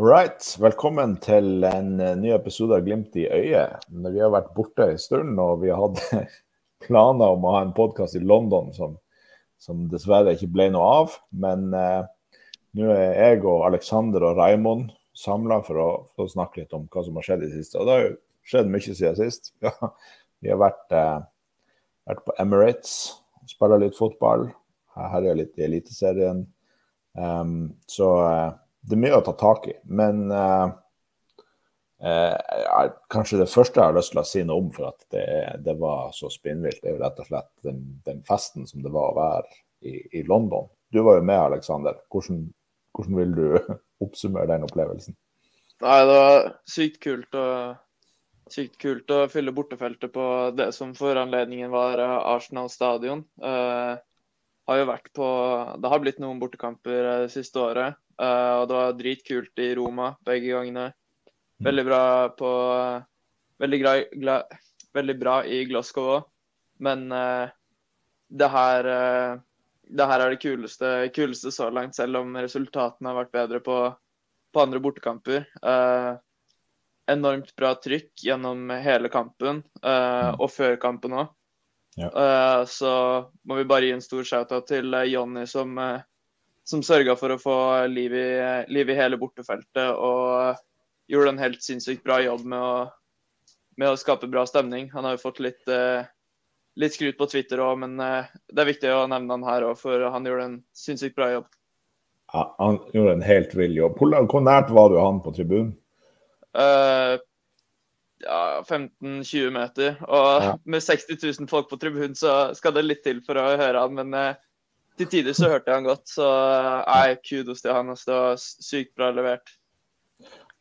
right. Velkommen til en eh, ny episode av Glimt i øyet. Vi har vært borte en stund, og vi har hatt planer om å ha en podkast i London som, som, dessverre ikke ble noe av. Men eh, nå er jeg og Aleksander og Raimond samla for, for, å snakke litt om hva som har skjedd i det siste. Og det har jo skjedd mye siden sist. Ja, vi har vært, eh, vært på Emirates, spilla litt fotball. Herja litt i Eliteserien. Um, så uh, det er mye å ta tak i. Men uh, uh, kanskje det første jeg har lyst til å si noe om, for at det, det var så spinnvilt, er jo rett og slett den, den, festen som det var å være i, i London. Du var jo med, Aleksander. Hvordan, hvordan, vil du oppsummere den opplevelsen? Nei, det var sykt kult å, sykt kult å fylle bortefeltet på det som for anledningen var Arsenal stadion. Uh, har jo vært på Det har blitt noen bortekamper det eh, siste året. Uh, og det var dritkult i Roma begge gangene. Veldig bra på Veldig, gra, gla, veldig bra i Glasgow òg. Men uh, det her uh, det her er det kuleste, kuleste, så langt, selv om resultatene har vært bedre på, på andre bortekamper. enormt bra trykk gjennom hele kampen, og før kampen òg. Ja. Uh, så må vi bare gi en stor shout-out til uh, Jonny som, uh, som sørga for å få liv i, liv i, hele bortefeltet og gjorde en helt sinnssykt bra jobb med å, med å skape bra stemning. Han har jo fått litt, litt skryt på Twitter òg, men det er viktig å nevne han her òg, for han gjorde en sinnssykt bra jobb. Ja, han gjorde en helt vill jobb. Hvor nært var du han på tribunen? Uh, ja, 15-20 meter. Og ja. med 60 000 folk på tribunen, så skal det litt til for å høre han. Men eh, til tider så hørte jeg han godt. Så eh, nei, kudos til han. Altså, det var sykt bra levert.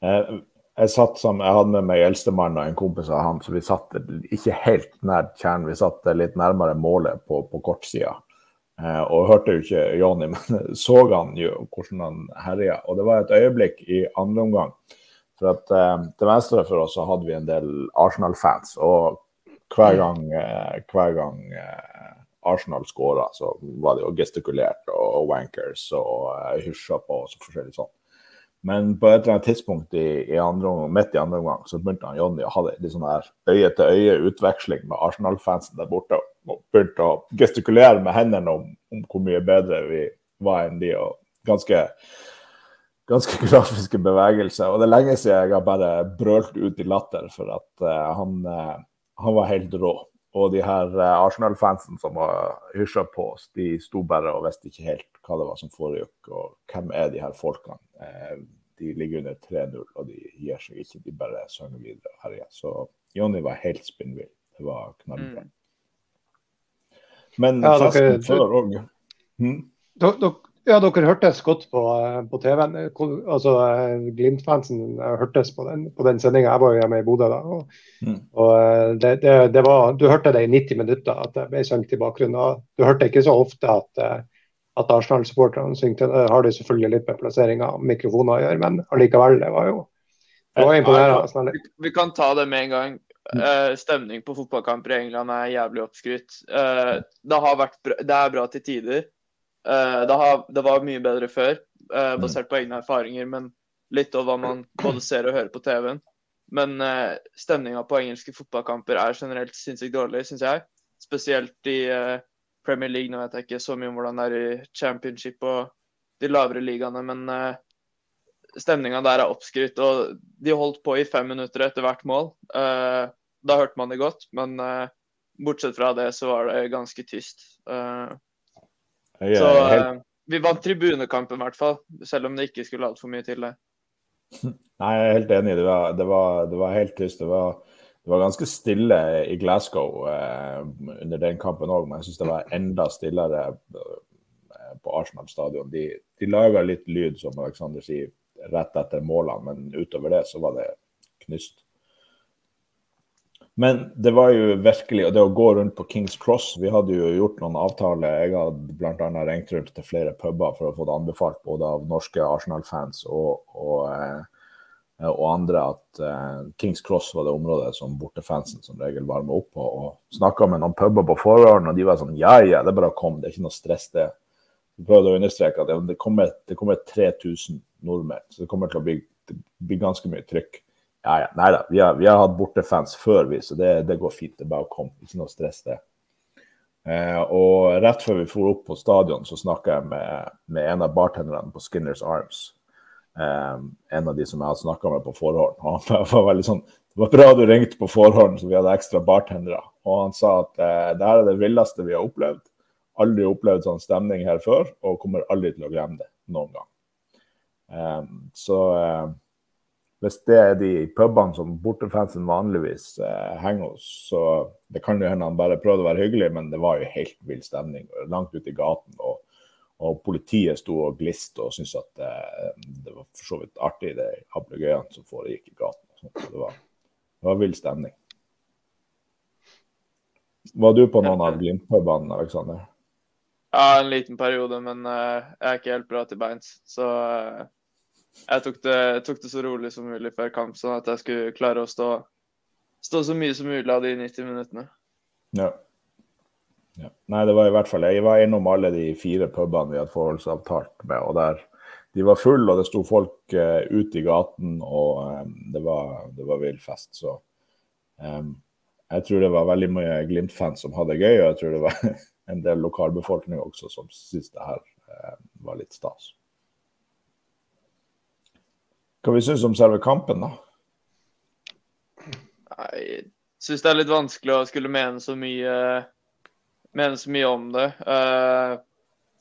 Jeg, jeg satt som, jeg hadde med meg eldstemann og en kompis av han, så vi satt ikke helt nær kjernen. Vi satt litt nærmere målet på, på kortsida. Eh, og hørte jo ikke Jonny, men så han jo hvordan han herja. Og det var et øyeblikk i andre omgang for at eh, Til venstre for oss så hadde vi en del Arsenal-fans. og hver gang, eh, hver gang eh, Arsenal skåra, så var det jo gestikulert og, wankers og uh, hysja på og så forskjellig sånn. Men på et eller annet tidspunkt i, i andre, midt i andre omgang så begynte han Jonny å ha litt sånn her øye-til-øye-utveksling med Arsenal-fansen der borte. Og begynte å gestikulere med hendene om, om, hvor mye bedre vi var enn de. og ganske ganske grafiske bevegelser. Og det er lenge siden jeg har bare brølt ut i latter for at uh, han, uh, han, var helt rå. Og de her uh, Arsenal-fansen som var hysja på oss, de sto bare og visste ikke helt hva det var som foregikk, og hvem er de her folkene. de ligger under 3-0, og de gir seg ikke. De bare synger videre og herjer. Så Jonny var helt spinnvill. Det var knallbra. Mm. Men ja, festen før òg. Hm? Dere, ja, dere hørtes godt på, på TV-en. Altså, Glimt-fansen hørtes på den, på den sendinga. Jeg var jo hjemme i Bodø da. Og, mm. og eh, det, det, det, var, du hørte det i 90 minutter at det ble sunget i bakgrunnen. Du hørte ikke så ofte at, eh, at Arsenal-supporterne syngte. Det har de selvfølgelig litt med plassering av mikrofoner å gjøre, men allikevel, det var jo det var imponerende. Vi, vi kan ta det med en gang. Uh, stemning på fotballkamper i England er jævlig oppskrytt. Uh, det, det, er bra til tider. Uh, det, har, det, var mye bedre før, uh, basert på egne erfaringer, men litt av hva man både ser og hører på TV-en. Men uh, stemninga på engelske fotballkamper er generelt sinnssykt dårlig, syns jeg. Spesielt i uh, Premier League. Nå vet jeg ikke så mye om hvordan det er i championship og de lavere ligaene, men uh, stemninga der er oppskrytt. Og de holdt på i fem minutter etter hvert mål. da hørte man det godt, men bortsett fra det så var det ganske tyst. Uh, så helt... uh, vi vant tribunekampen i hvert fall, selv om det ikke skulle altfor mye til det. Nei, jeg er helt enig. Det var, det var, det var helt tyst. Det var, det var, ganske stille i Glasgow eh, under den kampen òg, men jeg syns det var enda stillere eh, på Arsenal stadion. De, de laga litt lyd, som Alexander sier, rett etter målene, men utover det så var det knyst. Men det var jo virkelig og det å gå rundt på Kings Cross Vi hadde jo gjort noen avtaler. Jeg hadde bl.a. ringt rundt til flere puber for å få det anbefalt både av norske Arsenal-fans og, og, eh, og, andre at uh, Kings Cross var det området som bortefansen som regel varmer opp på. Og snakka med noen puber på forhånd, og de var sånn ja, ja, det er bare å komme, det er ikke noe stress, det. Jeg prøvde å understreke at det kommer, det kommer 3000 nordmenn, så det kommer til å bli bli ganske mye trykk. Ja, ja, nei da, vi vi har hatt bortefans før, vi, så det, det, går fint. Det er bare å komme. Ikke noe stress, det. Eh, og rett før vi dro opp på stadion, så snakka jeg med, med, en av bartenderne på Skinners Arms. Eh, en av de som jeg hadde snakka med på forhånd. Og han var veldig sånn Det var bra du ringte på forhånd, så vi hadde ekstra bartendere. Og han sa at eh, det her er det villeste vi har opplevd. Aldri opplevd sånn stemning her før, og kommer aldri til å glemme det noen gang. Eh, så eh, hvis det er de pubene som bortefansen vanligvis eh, henger hos, så det kan jo hende han bare prøvde å være hyggelig, men det var jo helt vill stemning langt ute i gaten. Og, og politiet sto og gliste og syntes at eh, det var for så vidt artig, de ablegøyene som foregikk i gaten. Så det var, det var vill stemning. Var du på noen av Glimt-pubene, Aleksander? Ja, en liten periode, men uh, jeg er ikke helt bra til beins. Så uh, jeg tok det, tok det, så rolig som mulig før kamp, sånn at jeg skulle klare å stå, stå så mye som mulig av de 90 minuttene. Ja. ja. Nei, det var i hvert fall Jeg var innom alle de fire pubene vi hadde forholdsavtalt med. og der De var fulle, og det sto folk uh, ute i gaten, og um, det var, det var vill fest. Så um, jeg tror det var veldig mye Glimt-fans som hadde det gøy, og jeg tror det var en del lokalbefolkning også som syntes det her uh, var litt stas. Hva vi syns om selve kampen, da? Jeg syns det er litt vanskelig å skulle mene så mye, mene så mye om det. Uh,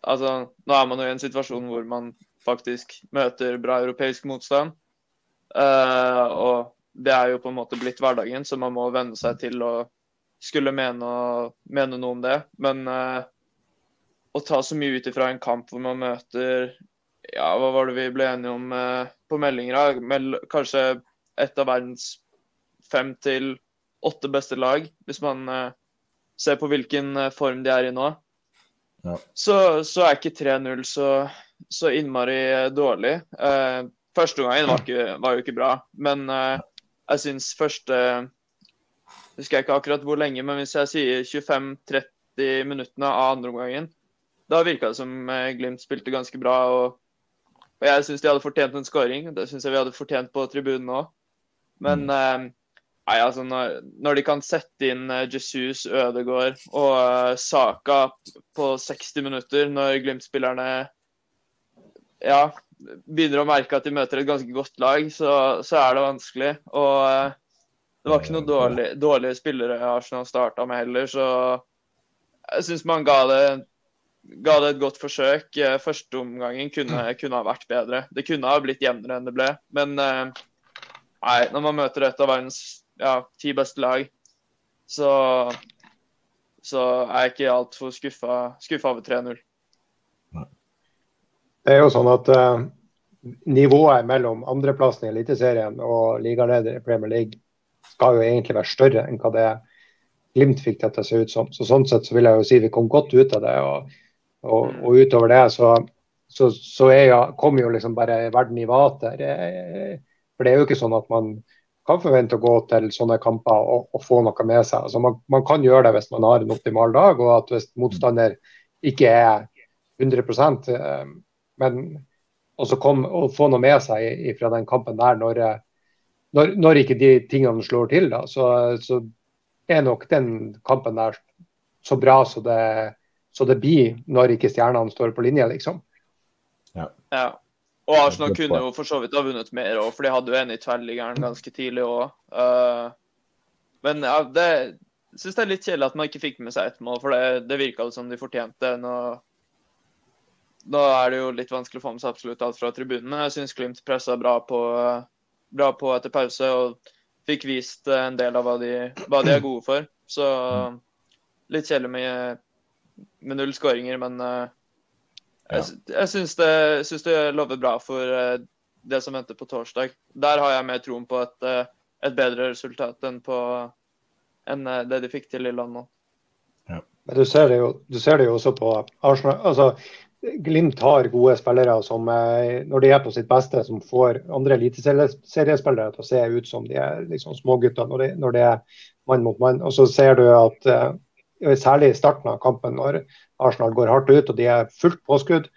altså, nå er man jo i en situasjon hvor man faktisk møter bra europeisk motstand. Uh, og det er jo på en måte blitt hverdagen, så man må venne seg til å skulle mene, mene noe om det. Men uh, å ta så mye ut ifra en kamp hvor man møter ja, hva var det vi ble enige om eh, på meldinger? Mel kanskje et av verdens fem til åtte beste lag, hvis man eh, ser på hvilken eh, form de er i nå. Ja. Så, så, er ikke 3-0 så, så, innmari dårlig. Eh, første gangen var, var, jo ikke bra, men jeg syns første Husker jeg ikke akkurat hvor lenge, men hvis jeg sier 25-30 minuttene av andre omgangen, da virka det som Glimt spilte ganske bra. og og jeg syns de hadde fortjent en scoring. Det syns jeg vi hadde fortjent på tribunen òg. Men mm. eh, nei, altså, når, når, de kan sette inn eh, Jesus, Ødegaard og uh, Saka på 60 minutter, når Glimt-spillerne ja, begynner å merke at de møter et ganske godt lag, så, så er det vanskelig. Og uh, det var ikke noen dårlig, dårlige spillere Arsenal starta med heller, så jeg syns man ga det ga det et godt forsøk. Eh, første omgangen kunne, kunne, ha vært bedre. Det kunne ha blitt jevnere enn det ble. Men eh, nei, når man møter et av verdens ja, ti beste lag, så, så er jeg ikke altfor skuffa, skuffa over 3-0. Det er jo sånn at uh, nivået mellom andreplassen i Eliteserien og ligaleder i Premier League skal jo egentlig være større enn hva det Glimt fikk det til å se ut som. Så Sånn sett så vil jeg jo si vi kom godt ut av det. og og, og utover det så, så, så jo, kom jo liksom bare verden i vater. For det er jo ikke sånn at man kan forvente å gå til sånne kamper og, og få noe med seg. Altså man, man, kan gjøre det hvis man har en optimal dag, og at hvis motstander ikke er 100 eh, men også kom, og få noe med seg fra den kampen der når, når, når, ikke de tingene slår til, da, så, så er nok den kampen der så bra så det, så det blir når ikke stjernene står på linje, liksom. Ja. ja. Og Arsenal kunne jo for så vidt ha vunnet mer òg, for de hadde jo en i tverrliggeren ganske tidlig òg. Uh, eh, men ja, det syns jeg er litt kjedelig at man ikke fikk med seg ett mål, for det, det virka som de fortjente. Nå, nå er det jo litt vanskelig å få med seg absolutt alt fra tribunen, men jeg syns Glimt pressa bra på, bra på etter pause og fikk vist en del av hva de, hva de er gode for. Så litt kjedelig med med null skåringer, men uh, jeg, jeg syns det, synes det lover bra for uh, det som venter på torsdag. Der har jeg mer troen på et, uh, et bedre resultat enn, på, enn det de fikk til i London. Ja. Men du ser, det jo, du ser det jo også på Arsenal. altså Glimt har gode spillere som når de er på sitt beste, som får andre eliteseriespillere til å se ut som de er liksom smågutter når, de, når det er mann mot mann. Og så ser du at særlig i starten av kampen, når Arsenal går hardt ut og de er fullt påskudd,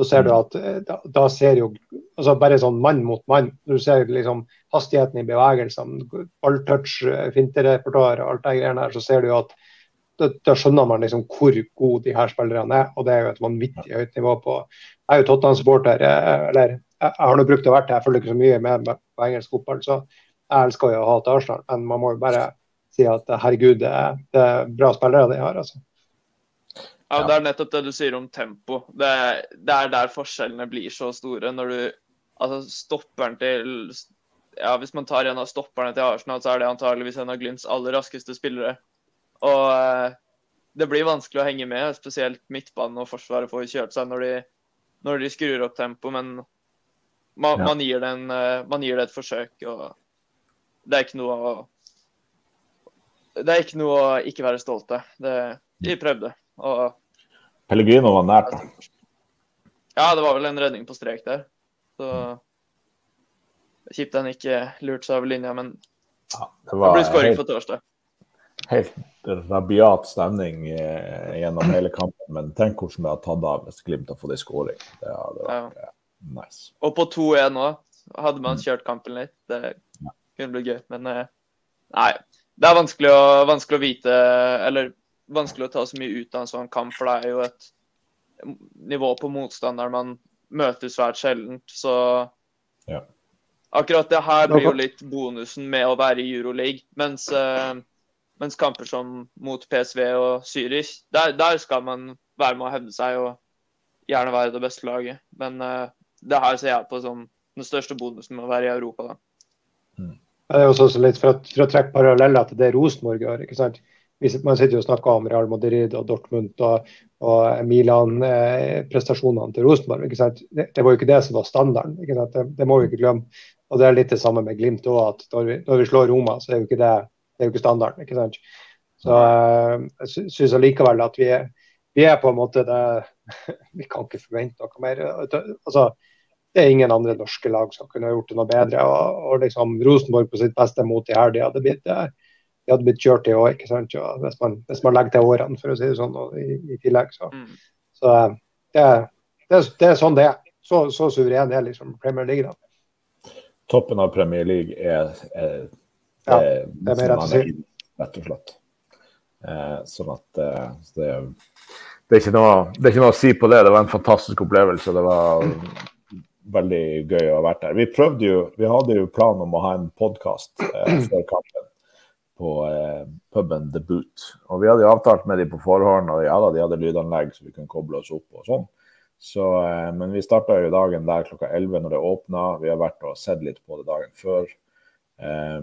så ser du at eh, da, da ser jo altså bare sånn mann mot mann. Du ser liksom hastigheten i bevegelsene, balltouch, finterepertoar og alt det greiene her, så ser du jo at da, da, skjønner man liksom hvor gode de her spillerne er. Og det er jo et vanvittig høyt nivå på Jeg er jo Tottenham-supporter, eh, eller jeg har nå brukt å være det, jeg følger ikke så mye med, med på engelsk fotball, så jeg elsker jo å hate Arsenal. Men man må jo bare si at herregud, det er, det er bra spillere de har. altså. Ja, Det er nettopp det du sier om tempo. Det, det er der forskjellene blir så store. Når du Altså, stopperen til Ja, hvis man tar en av stopperne til Arsenal, så er det antageligvis en av Glimts aller raskeste spillere. Og eh, det blir vanskelig å henge med, spesielt midtbanen og Forsvaret får kjørt seg når de, når de skrur opp tempo, men man, ja. man, gir en, eh, man, gir det et forsøk. og Det er ikke noe å Det er ikke noe å ikke være stolt av. De prøvde. og Pellegrino var nært, da. Ja, det var vel en redning på strek der. Så Kjipt han ikke lurte seg over linja, men ja, det, det blir skåring for torsdag. Helt rabiat stemning eh, gjennom hele kampen, men tenk hvordan det har tatt av hvis Glimt har fått en skåring. Det hadde vært ja. Eh, nice. Og på 2-1 òg, hadde man mm. kjørt kampen litt. Det kunne blitt gøy, men eh, nei. Det er vanskelig å, vanskelig å vite, eller vanskelig å ta så mye ut av en sånn kamp, for det er jo et nivå på motstanderen man møter svært sjeldent. Så ja. akkurat det her blir jo litt bonusen med å være i Euroleague. Mens, uh, mens kamper som mot PSV og Zürich, der, der, skal man være med å hevde seg og gjerne være det beste laget. Men uh, det her ser jeg på som den største bonusen med å være i Europa. da. Mm. Det er også litt for, at, for å trekke paralleller til det Rosenborg gjør. ikke sant? man sitter jo og snakker om Real Madrid og Dortmund og, og Milan-prestasjonene eh, til Rosenborg. ikke Det, det, var jo ikke det som var standarden. ikke Det, det, må vi ikke glemme. Og Det er litt det samme med Glimt òg, at når vi, når vi, slår Roma, så er jo ikke det, det er jo ikke standarden. ikke sant? Så eh, jeg syns allikevel at vi er, vi er på en måte det Vi kan ikke forvente noe mer. Altså, det er ingen andre norske lag som kunne gjort det noe bedre. Og, og liksom Rosenborg på sitt beste mot i helga hadde blitt de hadde blitt kjørt i år, ikke sant? Ja, hvis, man, hvis, man, legger til årene, for å si det sånn, i, i, tillegg. Så, mm. så eh, det, det, det, er sånn det er. Så, så suveren er liksom Premier League. da. Toppen av Premier League er, er, ja, det er mer rett å si. Rett og slett. Eh, sånn at eh, det, det, er noe, det, er ikke noe, å si på det. Det var en fantastisk opplevelse. Det var veldig gøy å ha vært der. Vi prøvde jo, vi hadde jo planen om å ha en podkast eh, før kampen på eh, puben The Boot. Og vi hadde jo avtalt med dem på forhånd, og ja da, de hadde lydanlegg så vi kunne koble oss opp og sånn. Så, eh, men vi starta jo dagen der klokka 11 når det åpna. Vi har vært og sett litt på det dagen før. Eh,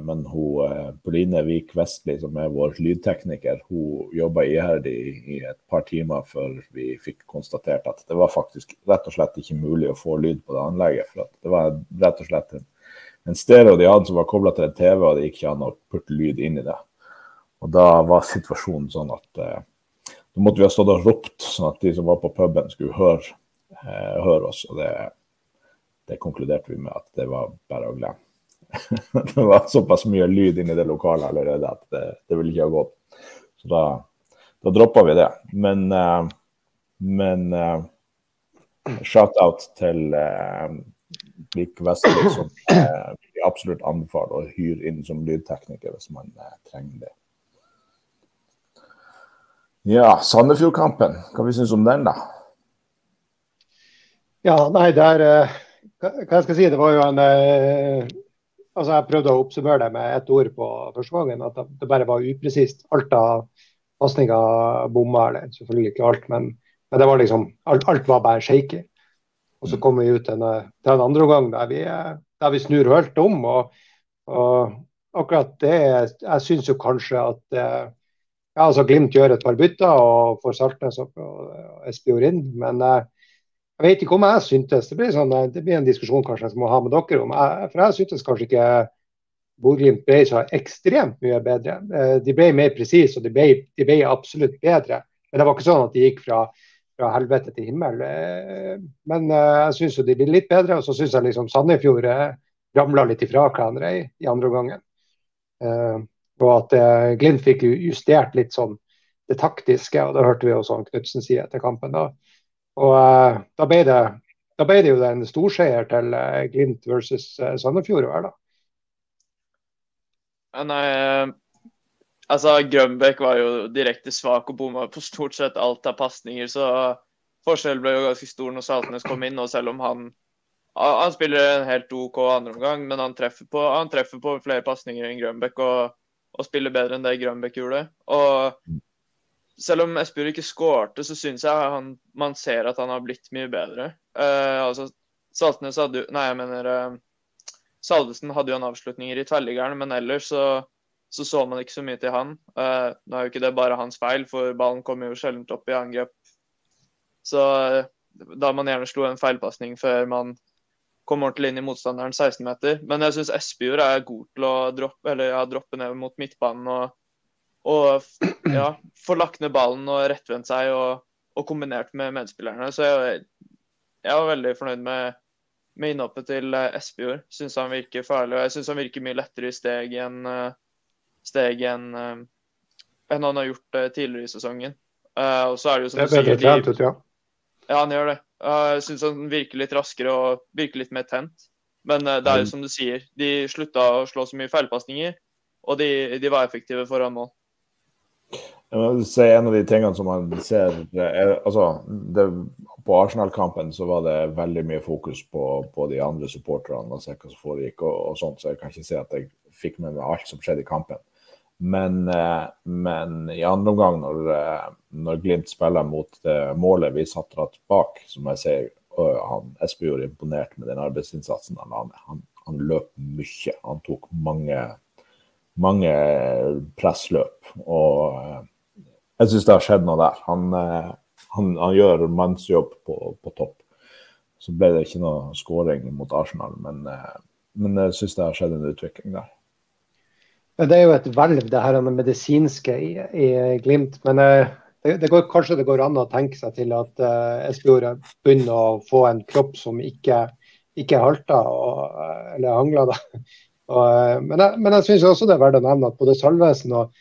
men hun, eh, Pauline Vik Vestli, som er vår lydtekniker, hun jobba iherdig i et par timer før vi fikk konstatert at det var faktisk rett og slett ikke mulig å få lyd på det anlegget. For det var rett og slett en en stereo de hadde som var kobla til en TV, og det gikk ikke an å putte lyd inn i det. Og da var situasjonen sånn at eh, da måtte vi ha stått og ropt, sånn at de som var på puben, skulle høre, eh, høre oss. Og det, det, konkluderte vi med at det var bare å glemme. det var såpass mye lyd inni det lokalet allerede at det, det ville ikke ha gått. Så da, da droppa vi det. Men, uh, men uh, shout-out til uh, Vik Vestli, som eh, vi absolutt anbefaler å hyre inn som lydtekniker hvis man eh, trenger det. Ja, Sandefjordkampen, hva vi synes om den, da? Ja, nei, er eh, Hva jeg skal si, det var jo en eh, Altså, Jeg prøvde å oppsummere det med ett ord på første gangen, at det bare var upresist. Alt av pasninger bomma, eller selvfølgelig ikke alt, men, men det var liksom alt, alt var bare shaky. Og så kommer vi ut til en, til en andre omgang der vi, der vi snur helt om. Og, og akkurat det Jeg syns jo kanskje at ja, altså Glimt gjør et par bytter og får Saltnes opp og Espejord inn. Men eh, jeg vet ikke om jeg syntes Det blir, sånn, det blir en diskusjon kanskje jeg må ha med dere om. Jeg, for jeg syntes kanskje ikke Bodø-Glimt ble så ekstremt mye bedre. Eh, de ble mer presise og de ble, de ble absolutt bedre. Men det var ikke sånn at de gikk fra fra helvete til himmel. Eh, men eh, jeg syns de blir litt bedre. Og så syns jeg liksom Sandefjord ramla litt ifra hverandre i, i andre omgangen. Og at Glimt fikk justert litt sånn det taktiske, og det hørte vi også Knutsen si etter kampen. da. Og da ble det da ble det jo en storseier til Glimt versus Sandefjord hver, da. Nei, altså Grønbæk var jo direkte svak og bomma på stort sett alt av pasninger, så forskjellen ble jo ganske stor når Saltnes kom inn. Og selv om han han spiller en helt OK andreomgang, men han treffer på, han treffer på flere pasninger enn Grønbæk og, og, spiller bedre enn det Grønbæk gjorde. Og selv om Espejord ikke skårte, så syns jeg han, man ser at han har blitt mye bedre. Uh, altså, Saltnes hadde jo Nei, jeg mener uh, Salvesen hadde jo en avslutninger i tverrliggeren, men ellers så, så, så man ikke så mye til han. Uh, nå er jo ikke det bare hans feil, for ballen kommer jo sjelden opp i angrep. Så da man gjerne slo en feilpasning før man kom ordentlig inn i motstanderen 16-meter. Men jeg syns Espejord er god til å droppe, eller, ja, droppe ned mot midtbanen og, og ja, få lagt ned ballen og rettvendt seg og, og, kombinert med medspillerne. Så jeg, jeg var veldig fornøyd med, med innhoppet til Espejord. Syns han virker farlig, og jeg syns han virker mye lettere i steg enn steg enn enn han har gjort tidligere i sesongen. Og så er det jo som det er bedre trent ut, ja. Ja, han gjør det. Jeg syns han virker litt raskere og virker litt mer tent. Men eh, det er jo som du sier, de slutta å slå så mye feilpasninger, og de, de var effektive foran mål. Se, en av de tingene som man ser er, altså, det, På Arsenal-kampen så var det veldig mye fokus på, på de andre supporterne og se hva som foregikk, og, og, sånt, så jeg kan ikke si at jeg fikk med meg alt som skjedde i kampen. Men, eh, men i andre omgang, når, eh, når, Glimt spiller mot det målet vi satt rett bak, som jeg ser han Espejord imponert med den arbeidsinnsatsen han la ned. Han, han, løp mye. Han tok mange, mange pressløp. Og eh, jeg syns det har skjedd noe der. Han, han, han gjør mannsjobb på, på, topp. Så ble det ikke noe skåring mot Arsenal, men, men jeg syns det har skjedd en utvikling der. Det er jo et hvelv, det her medisinske i, i Glimt. Men eh, det, det går, kanskje det går an å tenke seg til at uh, Espejord begynner å få en kropp som ikke, ikke halter eh, eller hangler. Da. Og, men jeg, men jeg syns også det er verdt å nevne at både Salvesen og,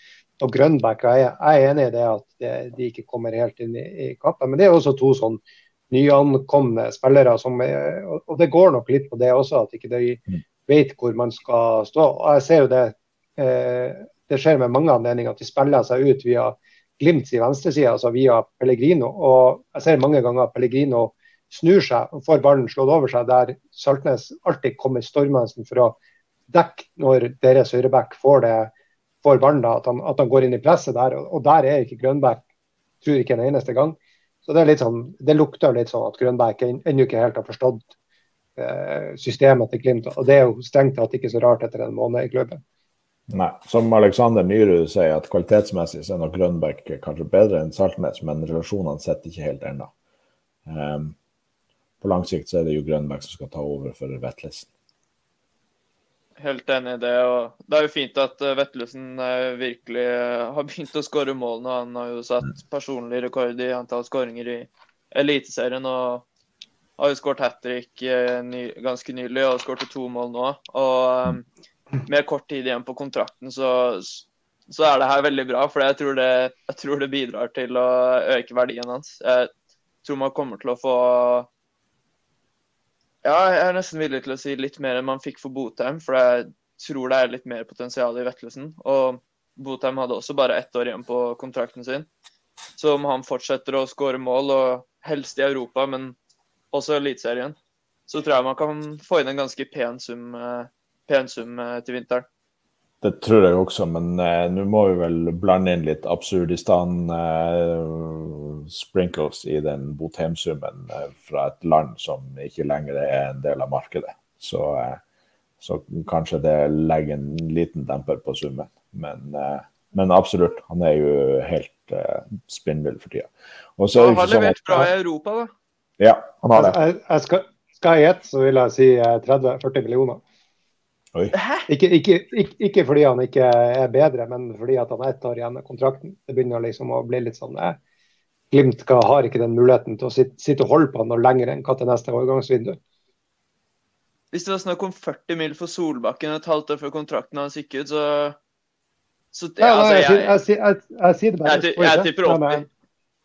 og Grønbæk jeg, jeg, er enig i det at det, de ikke kommer helt inn i, i kappen. Men det er også to sånn nyankomne spillere som og, og det går nok litt på det også, at ikke de ikke vet hvor man skal stå. Og jeg ser jo det Eh, det skjer med mange anledninger at de spiller seg ut via Glimt i venstreside, altså via Pellegrino. Og jeg ser mange ganger at Pellegrino snur seg og får ballen slått over seg, der Saltnes alltid kommer stormende for å dekke når deres høyreback får, det, får ballen, at at han, går inn i presset der. Og, og der er ikke Grønbæk, tror ikke en eneste gang. Så det, sånn, det lukter litt sånn at Grønbæk ennå ikke helt har forstått eh, systemet til Glimt. Og det er jo strengt tatt ikke så rart etter en måned i klubben. Nei. Som Alexander Nyrud sier, at kvalitetsmessig så er nok Grønbæk kanskje bedre enn Saltnes, men relasjonene sitter ikke helt ennå. Um, på lang sikt så er det jo Grønbæk som skal ta over for Vetlesen. Helt enig i det. og Det er jo fint at uh, uh, virkelig uh, har begynt å skåre mål nå. Han har jo satt mm. personlig rekord i antall skåringer i Eliteserien. og har jo skåret hat trick ganske nylig og skåret to mål nå. og um, med kort tid igjen på kontrakten, så, så er det her veldig bra. For jeg tror, det, jeg tror, det, bidrar til å øke verdien hans. Jeg tror man kommer til å få Ja, jeg er nesten villig til å si litt mer enn man fikk for Botheim. For jeg tror det er litt mer potensial i Vetlesen. Og Botheim hadde også bare ett år igjen på kontrakten sin. Så om han fortsetter å skåre mål, og helst i Europa, men også Eliteserien, så tror jeg man kan få inn en ganske pen sum pen pensum eh, til vinteren. Det tror jeg også, men eh, nå må vi vel blande inn litt Absurdistan eh, sprinkles i den Botheim-summen eh, fra et land som ikke lenger er en del av markedet. Så, eh, så kanskje det legger en liten demper på summen. Men, eh, men absolutt, han er jo helt spinnvill for tida. Og så han har sånn levert bra i Europa, da. Ja, han har det. Jeg, jeg skal, skal jeg gjette, så vil jeg si 30-40 millioner. Ikke, ikke, ikke, ikke, fordi han ikke er bedre, men fordi at han er ett år igjen av kontrakten. Det begynner liksom å bli litt sånn eh, Glimt har ikke den muligheten til å sitte, sitte og holde på noe lenger enn hva til neste overgangsvindu. Hvis det var snakk om 40 mil for Solbakken et halvt år før kontrakten hans gikk ut, så, så ja, altså, jeg, jeg, jeg, jeg, sier det bare. Jeg, tipper 80.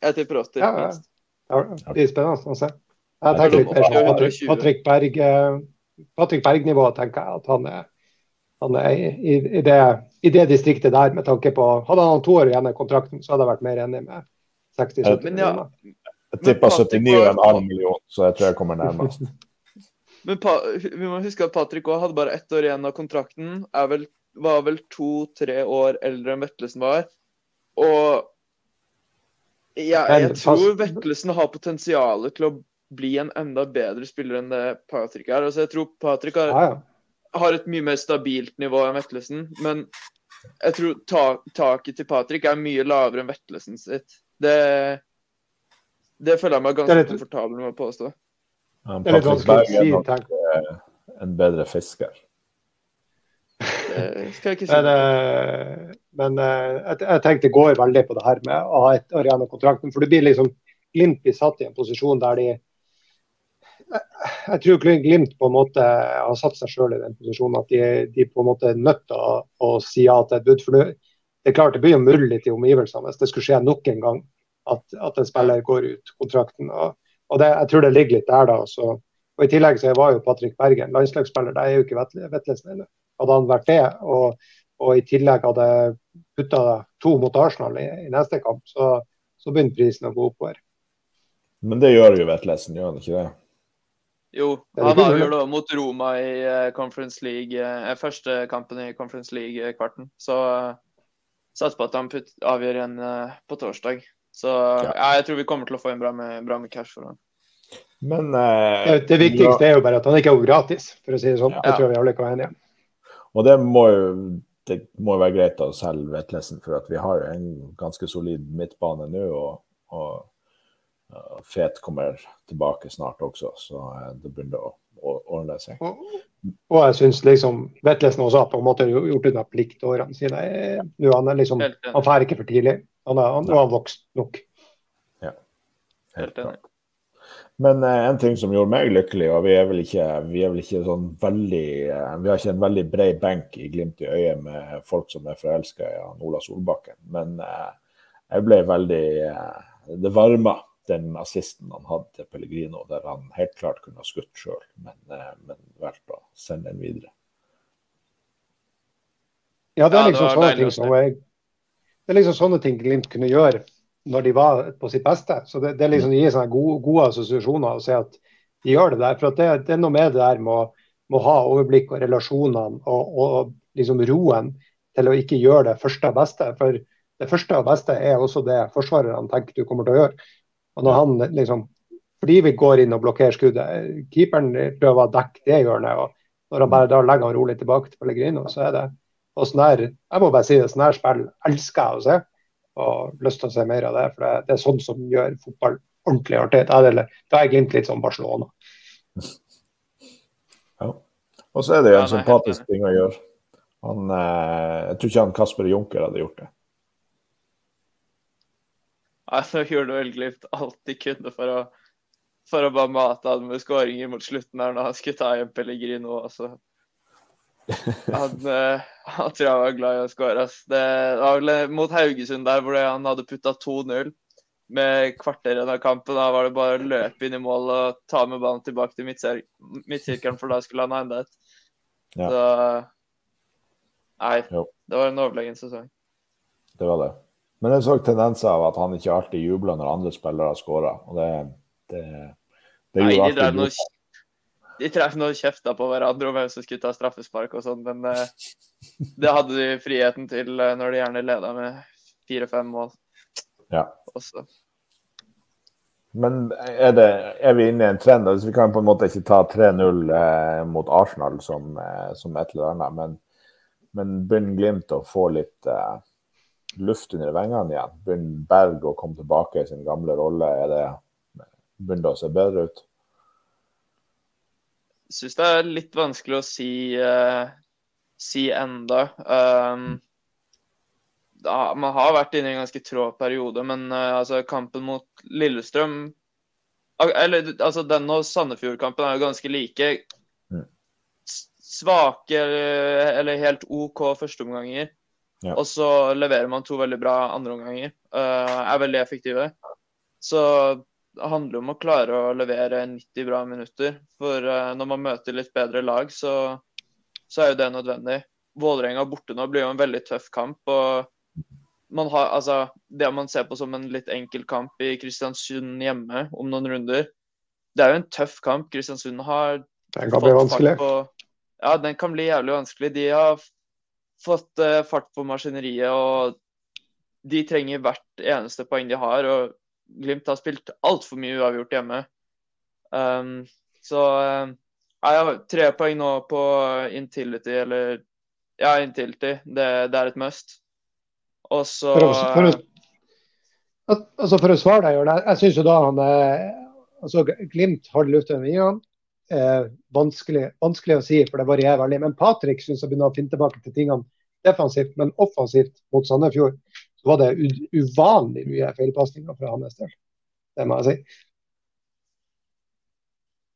Jeg tipper 80, ja, ja. Det blir spennende å se. Jeg tenker litt mer på Patrick, Patrick Berg. Patrick Berg-nivå tenker jeg at han er, han er i, i, det, i, det, distriktet der, med tanke på Hadde han to år igjen i kontrakten, så hadde jeg vært mer enig med 60-70 millioner. Jeg tippa 79,5 millioner, så jeg tror jeg kommer nærmest. Men pa, vi må huske at Patrick òg hadde bare ett år igjen av kontrakten. Vel, var vel to-tre år eldre enn Vetlesen var. Og ja, jeg tror Vetlesen har potensial til å bli en enda bedre spiller enn det Patrick er. Altså, jeg tror Patrick har, ja, ja. har, et mye mer stabilt nivå enn Vetlesen. Men jeg tror ta, taket til Patrick er mye lavere enn Vetlesen sitt. Det, det føler jeg meg ganske litt... komfortabel med å påstå. Ja, Patrick Berg er nok eh, en bedre fisker. Det skal jeg ikke si. Men, eh, men eh, jeg, jeg tenkte går veldig på det her med å ha et Arena-kontrakten. For det blir liksom Glimt blir satt i en posisjon der de jeg tror Glimt på en måte har satt seg selv i den posisjonen at de, de på en måte er nødt til å, å si ja til et bud. For det, er klart det blir jo mulig til omgivelsene hvis det skulle skje nok en gang at, at en spiller går ut kontrakten. Og, og det, Jeg tror det ligger litt der da. Så, og I tillegg så var jo Patrick Bergen landslagsspiller, det er jo ikke Vetlesen ennå. Hadde han vært det, og, og, i tillegg hadde putta to mot Arsenal i, i neste kamp, så, så begynner prisen å gå oppover. Men det gjør jo Vetlesen, gjør han ikke det? Jo, han avgjør da mot Roma i eh, Conference League, eh, første kampen i Conference League-kvarten. Så satser på at han putt, avgjør igjen på torsdag. Så ja. ja. jeg tror vi kommer til å få en bra med, bra med cash for ham. Men uh, det, det, viktigste er jo bare at han ikke er gratis, for å si det sånn. Ja. Det tror jeg vi alle kan være enige om. Og det må jo det må være greit å selge Vetlesen, for at vi har en ganske solid midtbane nå. og, og Fet kommer tilbake snart også, så eh, det begynner å, å ordne seg. Og, og jeg syns liksom Vetlesen også har på en måte gjort unna pliktårene sine. Nå han er liksom, han drar ikke for tidlig. Han, er, han har vokst nok. Ja, helt enig. Men eh, en ting som gjorde meg lykkelig, og vi er vel ikke, vi er vel ikke sånn veldig eh, Vi har ikke en veldig bred benk i glimt i øyet med folk som er forelska i Ola Solbakken, men eh, jeg ble veldig Det varma den assisten han hadde til Pellegrino, der han helt klart kunne ha skutt sjøl, men, eh, men valgte å sende den videre. Ja, det er liksom sånne ting som jeg, det er liksom sånne ting Glimt kunne gjøre når de var på sitt beste. Så Det, det liksom gir sånne gode, gode assosiasjoner å se at de gjør det der. For det, det, er noe med det der med å ha overblikk og relasjonene og, og liksom roen til å ikke gjøre det første og beste. For det første og beste er også det forsvarerne tenker du kommer til å gjøre. Og når han liksom Fordi vi går inn og blokkerer skuddet. Keeperen prøver å dekke det hjørnet. og Når han bare da legger han rolig tilbake til Pellegrino, så er det og sånn her, Jeg må bare si det, sånn her spill elsker jeg å se. Og lyst til å se mer av det. For det, det er sånn som gjør fotball ordentlig artig. Da er, jeg Glimt litt som Barcelona. Ja. Og så er det jo en sympatisk ting å gjøre. Han, eh, jeg tror ikke han Kasper Junker hadde gjort det. Altså, gjorde vel Glimt alt de kunne for å, for å bare mate han med skåringer mot slutten her når han skulle ta igjen Pellegrino. Også. Han, uh, han tror jeg var glad i å skåre. Det var vel eh, mot Haugesund der hvor han hadde putta 2-0 med kvarter igjen av kampen. Da var det bare å løpe inn i mål og ta med ballen tilbake til midtsirkelen, for da skulle han ha enda et. Ja. Så Nei, jo. det var en overlegen sesong. Det var det. Men jeg så tendenser av at han ikke alltid jubler når andre spillere skåra. Det, det, det Nei, de drev noe, de treff noe kjefta på hverandre om hvem som skulle ta straffespark og sånn, men uh, det hadde de friheten til uh, når de gjerne leda med fire-fem mål. Ja. Også. Men er, det, er, vi inne i en trend? Altså, vi kan på en måte ikke ta 3-0 eh, mot Arsenal som, eh, som, et eller annet, men, men begynner Glimt å få litt eh, luft under vengene igjen? Begynner Berg å komme tilbake i sin gamle rolle? Er det, begynner det å se bedre ut? Jeg syns det er litt vanskelig å si, uh, si enda. Um, da, man har vært inne i en ganske trå periode, men uh, altså, kampen mot Lillestrøm eller, altså, Den og Sandefjord-kampen er jo ganske like. Mm. Svake eller helt OK førsteomganger. Ja. Og så leverer man to veldig bra andreomganger. Uh, er veldig effektive. Så det handler om å klare å levere 90 bra minutter. For uh, når man møter litt bedre lag, så, så er jo det nødvendig. Vålerenga borte nå blir jo en veldig tøff kamp. og man har, altså, Det man ser på som en litt enkel kamp i Kristiansund hjemme om noen runder, det er jo en tøff kamp. Kristiansund har Den kan bli vanskelig. På, ja, den kan bli jævlig vanskelig. De har fått uh, fart på maskineriet, og de trenger hvert eneste poeng de har. og Glimt har spilt altfor mye uavgjort hjemme. Um, så uh, jeg har tre poeng nå på Intility, eller ja, Intility. Det, det er et must. Og så for, for, å, altså for å svare deg, Jeg syns jo da han altså Glimt har luft under vingene. Eh, vanskelig, vanskelig, å si, for det varierer veldig. Men Patrick syns jeg begynner å finne tilbake til tingene defensivt, men offensivt mot Sandefjord så var det uvanlig mye feilpasninger fra hans del. Det må jeg si.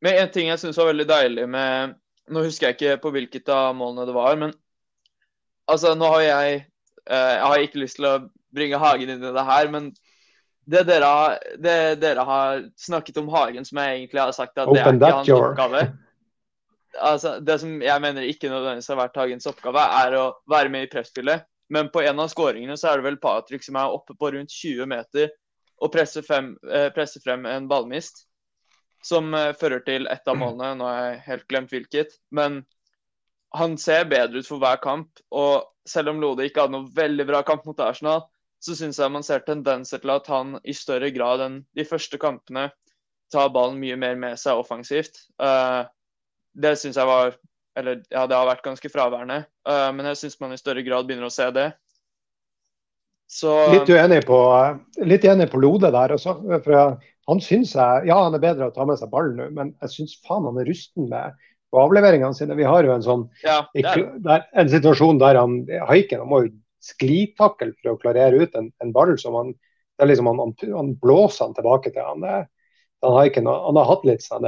Men En ting jeg syns var veldig deilig med Nå husker jeg ikke på hvilket av målene det var, men altså, nå har jeg eh, Jeg har ikke lyst til å bringe Hagen inn i det her, men det dere, det dere har snakket om Hagen, som jeg egentlig har sagt at det er ikke hans door. oppgave altså, Det som jeg mener ikke nødvendigvis har vært Hagens oppgave, er å være med i presspillet. Men på en av skåringene så er det vel Patrick som er oppe på rundt 20 meter og presser, frem, eh, presser frem en ballmist. Som eh, fører til ett av målene. Nå har jeg helt glemt hvilket. Men han ser bedre ut for hver kamp. Og selv om Lode ikke hadde noe veldig bra kamp mot Arsenal, så syns jeg man ser tendenser til at han i større grad enn de første kampene tar ballen mye mer med seg offensivt. Uh, det syns jeg var eller ja, det har vært ganske fraværende. Uh, men jeg syns man i større grad begynner å se det. Så, litt uenig på, litt enig på Lode der også. For han syns jeg Ja, han er bedre å ta med seg ballen nå, men jeg syns faen han er rusten med på avleveringene sine. Vi har jo en sånn ja, der, en situasjon der han Haiken må jo sklitakle for å klarere ut en, en ball som han det er liksom han, han, han blåser han tilbake til. Han, han, har, ikke, han har hatt litt sånn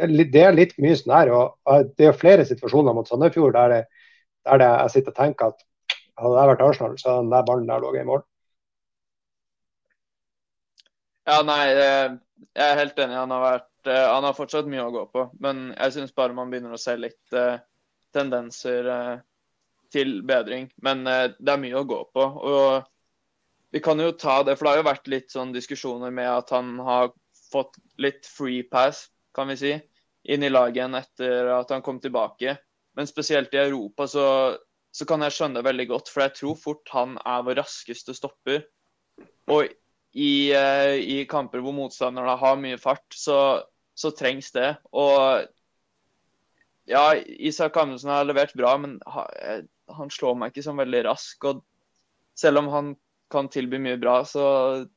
det er litt mye sånn her. og Det er flere situasjoner mot Sandefjord der, det, der det, jeg sitter og tenker at hadde jeg vært Arsenal, så hadde den der ballen der ligget i mål. Ja, nei, jeg er helt enig. Han har, vært, eh, han har fortsatt mye å gå på. Men jeg syns bare man begynner å se litt uh, tendenser uh, til bedring. Men uh, det er mye å gå på. Og vi kan jo ta det, for det har jo vært litt sånn diskusjoner med at han har fått litt free pass, kan vi si inn i laget igjen etter at han kom tilbake. Men spesielt i Europa så, så, kan jeg skjønne det veldig godt, for jeg tror fort han er vår raskeste stopper. Og i, uh, i kamper hvor motstanderne har mye fart, så, så, trengs det. Og ja, Isak Amundsen har levert bra, men eh, han slår meg ikke som veldig rask. Og selv om han kan tilby mye bra, så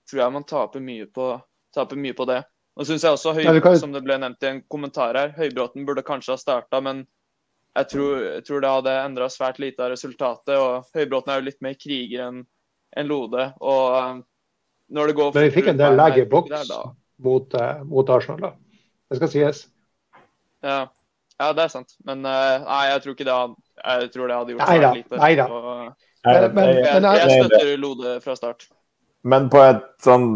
tror jeg man taper mye på, taper mye på det. Og synes jeg også Høybråten, kan... som det ble nevnt i en kommentar her, Høybråten burde kanskje ha starta, men jeg tror, jeg tror, det hadde endra svært lite av resultatet. og Høybråten er jo litt mer kriger enn en Lode. og um, når det går Men vi fikk en del lag i boks mot, uh, mot, Arsenal, da. Det skal sies. Ja. Ja, det er sant. Men uh, nei, jeg tror ikke det hadde, jeg tror det hadde gjort svært lite. Nei da. Jeg, jeg støtter Lode fra start. Men på et sånn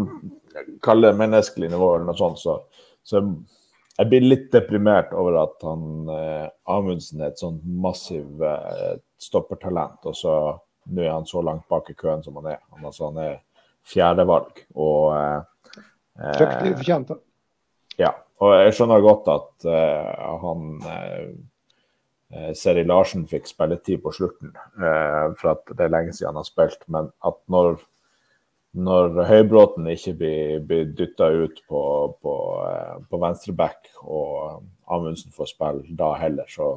kall det menneskelig nivå, eller noe sånt, så, så jeg blir litt deprimert over at han eh, Amundsen er et sånn massiv eh, stoppertalent, og så nå er han så langt bak i køen som han er. Han, altså, han er fjerdevalg. Og eh, Fryktelig fortjent. Ja. Og jeg skjønner godt at uh, han eh, Seri Larsen fikk spilletid på slutten, for at det er lenge siden han har spilt. Men at når når Høybråten ikke blir, blir dytta ut på, på, uh, på venstreback og Amundsen får spille da heller, så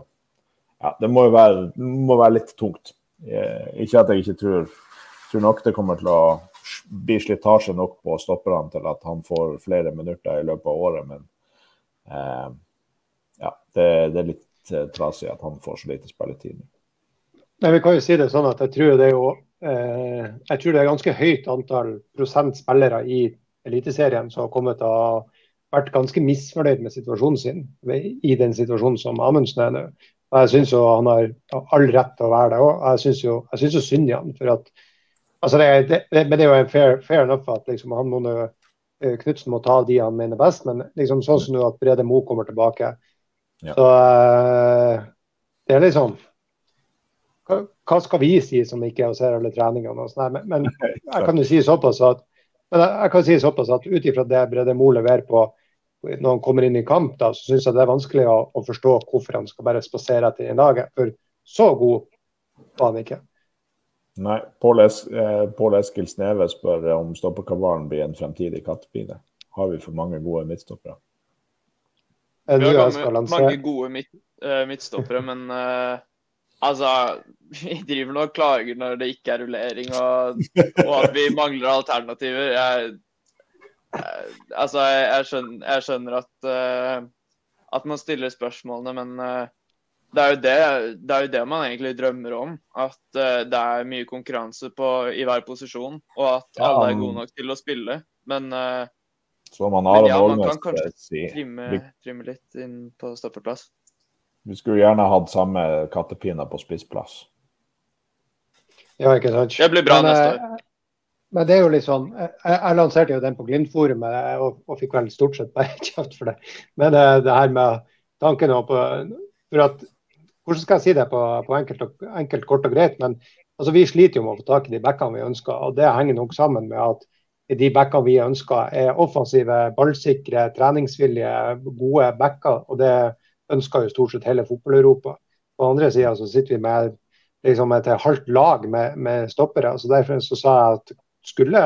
ja, det må jo være, må være litt tungt. Ikke at jeg ikke tror, tror nok det kommer til å bli slitasje nok på stopperne til at han får flere minutter i løpet av året, men ja, det, det, er litt eh, trasig at han får så lite spilletid. Nei, vi kan jo si det sånn at jeg tror det er jo Eh, jeg tror det er ganske høyt antall prosent spillere i Eliteserien som har kommet ha vært ganske misfornøyd med situasjonen sin i den situasjonen som Amundsen er nå. Og Jeg syns han har all rett til å være det òg. Jeg syns jo, jo, synd i han. for at altså det, Men det er jo fair, fair enough at liksom, han må nå Knutsen må ta de han mener best, men liksom sånn som nå at Brede Mo kommer tilbake. Ja. Så det er liksom hva, hva skal vi si som ikke ser alle treningene? og sånn, Men, men jeg kan jo si såpass at men jeg kan si såpass at ut ifra det Brede Mo leverer på når han kommer inn i kamp, da, så syns jeg det er vanskelig å, å, forstå hvorfor han skal bare spasere etter i dag. For så god var han ikke. Nei. Pål eh, Eskil Sneve spør om stopperkabalen blir en fremtidig kattepine. Har vi for mange gode midtstoppere? Vi har mange, mange gode midt, uh, midtstoppere, men uh, Altså, vi driver nå og klager når det ikke er rullering og, og at vi mangler alternativer. Jeg, jeg, altså, jeg, jeg, skjønner, jeg skjønner at, uh, at, man stiller spørsmålene, men uh, det, er det, det, er jo det, man egentlig drømmer om. At uh, det er mye konkurranse på, i hver posisjon, og at alle er gode nok til å spille. Men, man, men ja, man kan kanskje trimme, trimme litt inn på stoppeplass. Vi skulle gjerne hatt samme kattepiner på spissplass. Ja, ikke sant. Det blir bra men, neste år. Eh, men det er jo litt sånn, jeg, jeg lanserte jo den på Glimt-forumet og, og, fikk vel stort sett bare kjeft for det. Men det, det her med tanken på for at, Hvordan skal jeg si det på, på enkelt, enkelt, kort og greit? men altså, Vi sliter jo med å få tak i de backene vi ønsker. og Det henger nok sammen med at de backene vi ønsker er offensive, ballsikre, treningsvillige, gode backer. og det ønsker jo stort sett hele fotball-Europa. På andre sida sitter vi med liksom et halvt lag med, med stoppere. så Derfor så sa jeg at skulle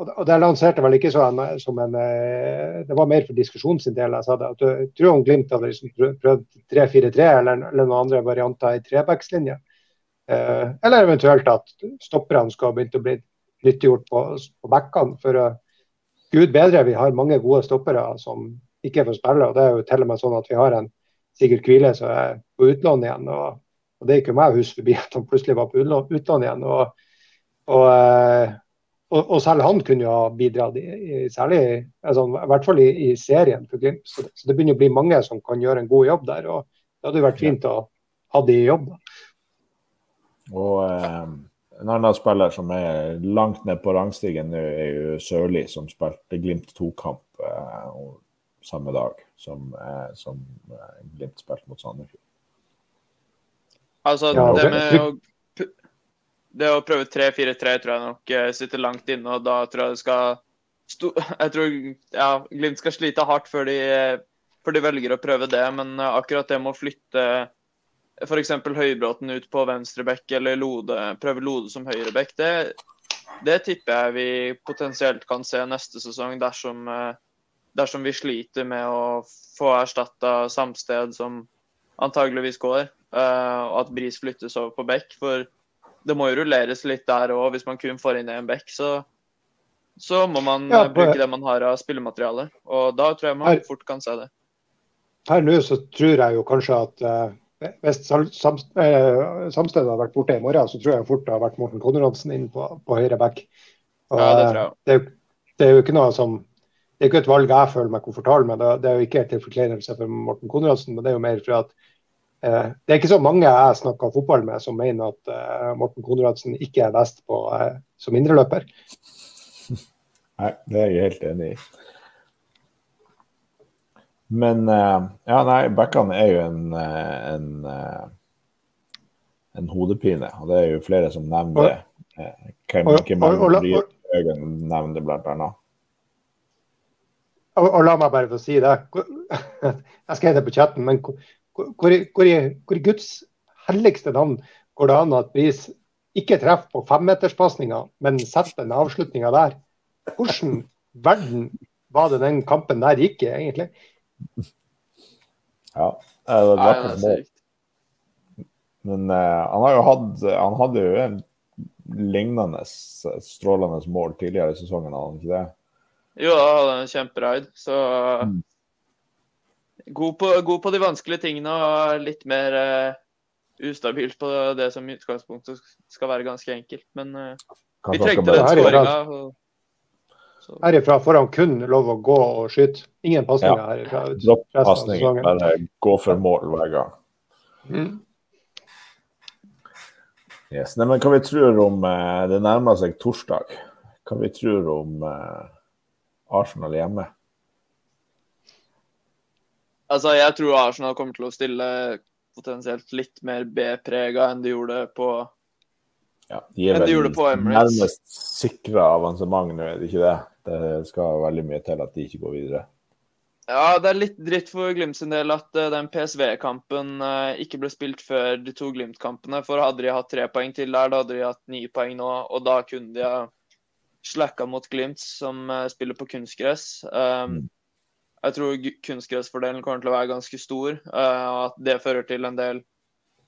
og det lanserte vel ikke en, som en eh, Det var mer for diskusjonen sin del. Jeg sa det, at jeg tror om Glimt hadde liksom prøvd 3-4-3 eller, eller, noen andre varianter i trebackslinje. Eh, eller eventuelt at stopperne skulle begynt å bli nyttiggjort på, på backene. For uh, gud bedre, vi har mange gode stoppere som ikke får spille. og Det er jo til og med sånn at vi har en Sigurd Kvile som er på utlån igjen. og, og Det gikk jo meg hus forbi at han plutselig var på utlån igjen. og, og, eh, og, og selv han kunne jo ha bidratt, i, særlig altså, i hvert fall i, i serien for Glimt. Så, så, det begynner å bli mange som kan gjøre en god jobb der. og Det hadde jo vært fint å ha de i jobb. Og eh, En annen spiller som er langt ned på rangstigen nå, er jo Sørli, som spilte Glimt 2-kamp Eh, samme dag som, eh, som eh, Glimt spilte mot Sandefjord. Altså, ja, det med å det å prøve 3-4-3 tror jeg nok eh, sitter langt inne, og da tror jeg det skal Jeg tror ja, Glimt skal slite hardt før de, før de velger å prøve det, men akkurat det med å flytte f.eks. Høybråten ut på venstrebekk eller Lode, prøve Lode som høyrebekk, det, det tipper jeg vi potensielt kan se neste sesong dersom dersom vi sliter med å få erstatta Samsted, som antageligvis går, og at Bris flyttes over på bekk. For det må jo rulleres litt der òg. Hvis man kun får inn én bekk, så, så, må man ja, på, bruke det man har av spillemateriale. Og da tror jeg man her, fort kan se det. Her nå så tror jeg jo kanskje at uh, hvis Samsted hadde vært borte i morgen, så tror jeg fort det har vært Morten Konradsen inn på, på høyre back. Og, ja, det tror jeg. Det, det er jo ikke noe som det er ikke et valg jeg føler meg komfortabel med. Det er jo ikke til forkleinelse for Morten Konradsen, men det er jo mer for at eh, det er ikke så mange jeg snakker fotball med som mener at eh, Morten Konradsen ikke er best på, eh, som indreløper. Nei, det er jeg helt enig i. Men eh, ja, nei, backene er jo en, eh, en, eh, en, hodepine, og det er jo flere som nevner det. Hvem, hvem nevner det blant annet og, og, la meg bare få si det. Jeg skrev det på chatten, men hvor, hvor, hvor, i Guds helligste navn går det an at Bris ikke treffer på femmeterspasninga, men setter den avslutninga der? Hvordan verden var det den kampen der gikk i, egentlig? Ja, det var vakkert mål. Men uh, han har jo hatt Han hadde jo en lignende strålende mål tidligere i sesongen, hadde han ikke det? Jo, da hadde en kjemperaid. Så mm. God, på, god, på, de vanskelige tingene og litt mer uh, ustabilt på det som i utgangspunktet skal være ganske enkelt. Men uh, vi trengte den skåringa. Herifra får han kun lov å gå og skyte. Ingen pasninger ja. herifra. Dropp pasninger, bare gå for mål hver gang. Mm. Yes. Nei, men hva vi tror om uh, Det nærmer seg torsdag. Hva vi tror om Arsenal hjemme? Altså, jeg tror Arsenal kommer til å stille potensielt litt mer B-prega enn de gjorde på ja, De er vel nærmest sikra avansement nå, er det ikke det? Det skal veldig mye til at de ikke går videre. Ja, det er litt dritt for Glimt sin del at uh, den PSV-kampen uh, ikke ble spilt før de to Glimt-kampene. For hadde de hatt tre poeng til der, da hadde de hatt ni poeng nå. Og da kunne de ha slacka mot Glimt, som uh, spiller på kunstgress. Um, jeg tror kunstgressfordelen kommer til å være ganske stor, og at det fører til en del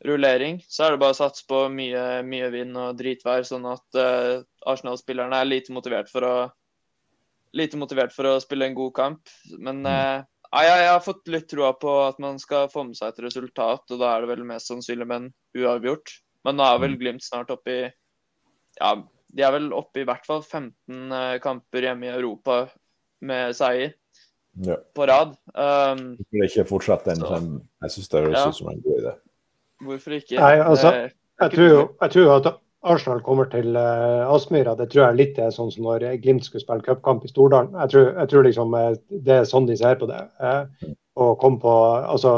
rullering. Så er det bare å satse på mye, mye vind og dritvær, sånn at Arsenal-spillerne er lite motivert for å lite motivert for å spille en god kamp. Men eh, jeg, jeg, har fått litt troa på at man skal få med seg et resultat, og da er det vel mest sannsynlig med en uavgjort. Men nå er vel mm. Glimt snart oppe i Ja, de er vel oppe i hvert fall 15 eh, kamper hjemme i Europa med seier ja. på rad. Um, Hvorfor ikke fortsette den? Sånn, jeg syns det høres ut ja. som en god idé. Hvorfor ikke? Nei, altså, jeg tror, jeg tror at Arsenal kommer til uh, Aspmyra, det tror jeg litt er sånn som når Glimt skulle spille cupkamp i Stordalen. Jeg tror, jeg tror liksom uh, det er sånn de ser på det. Uh, og kom på, altså,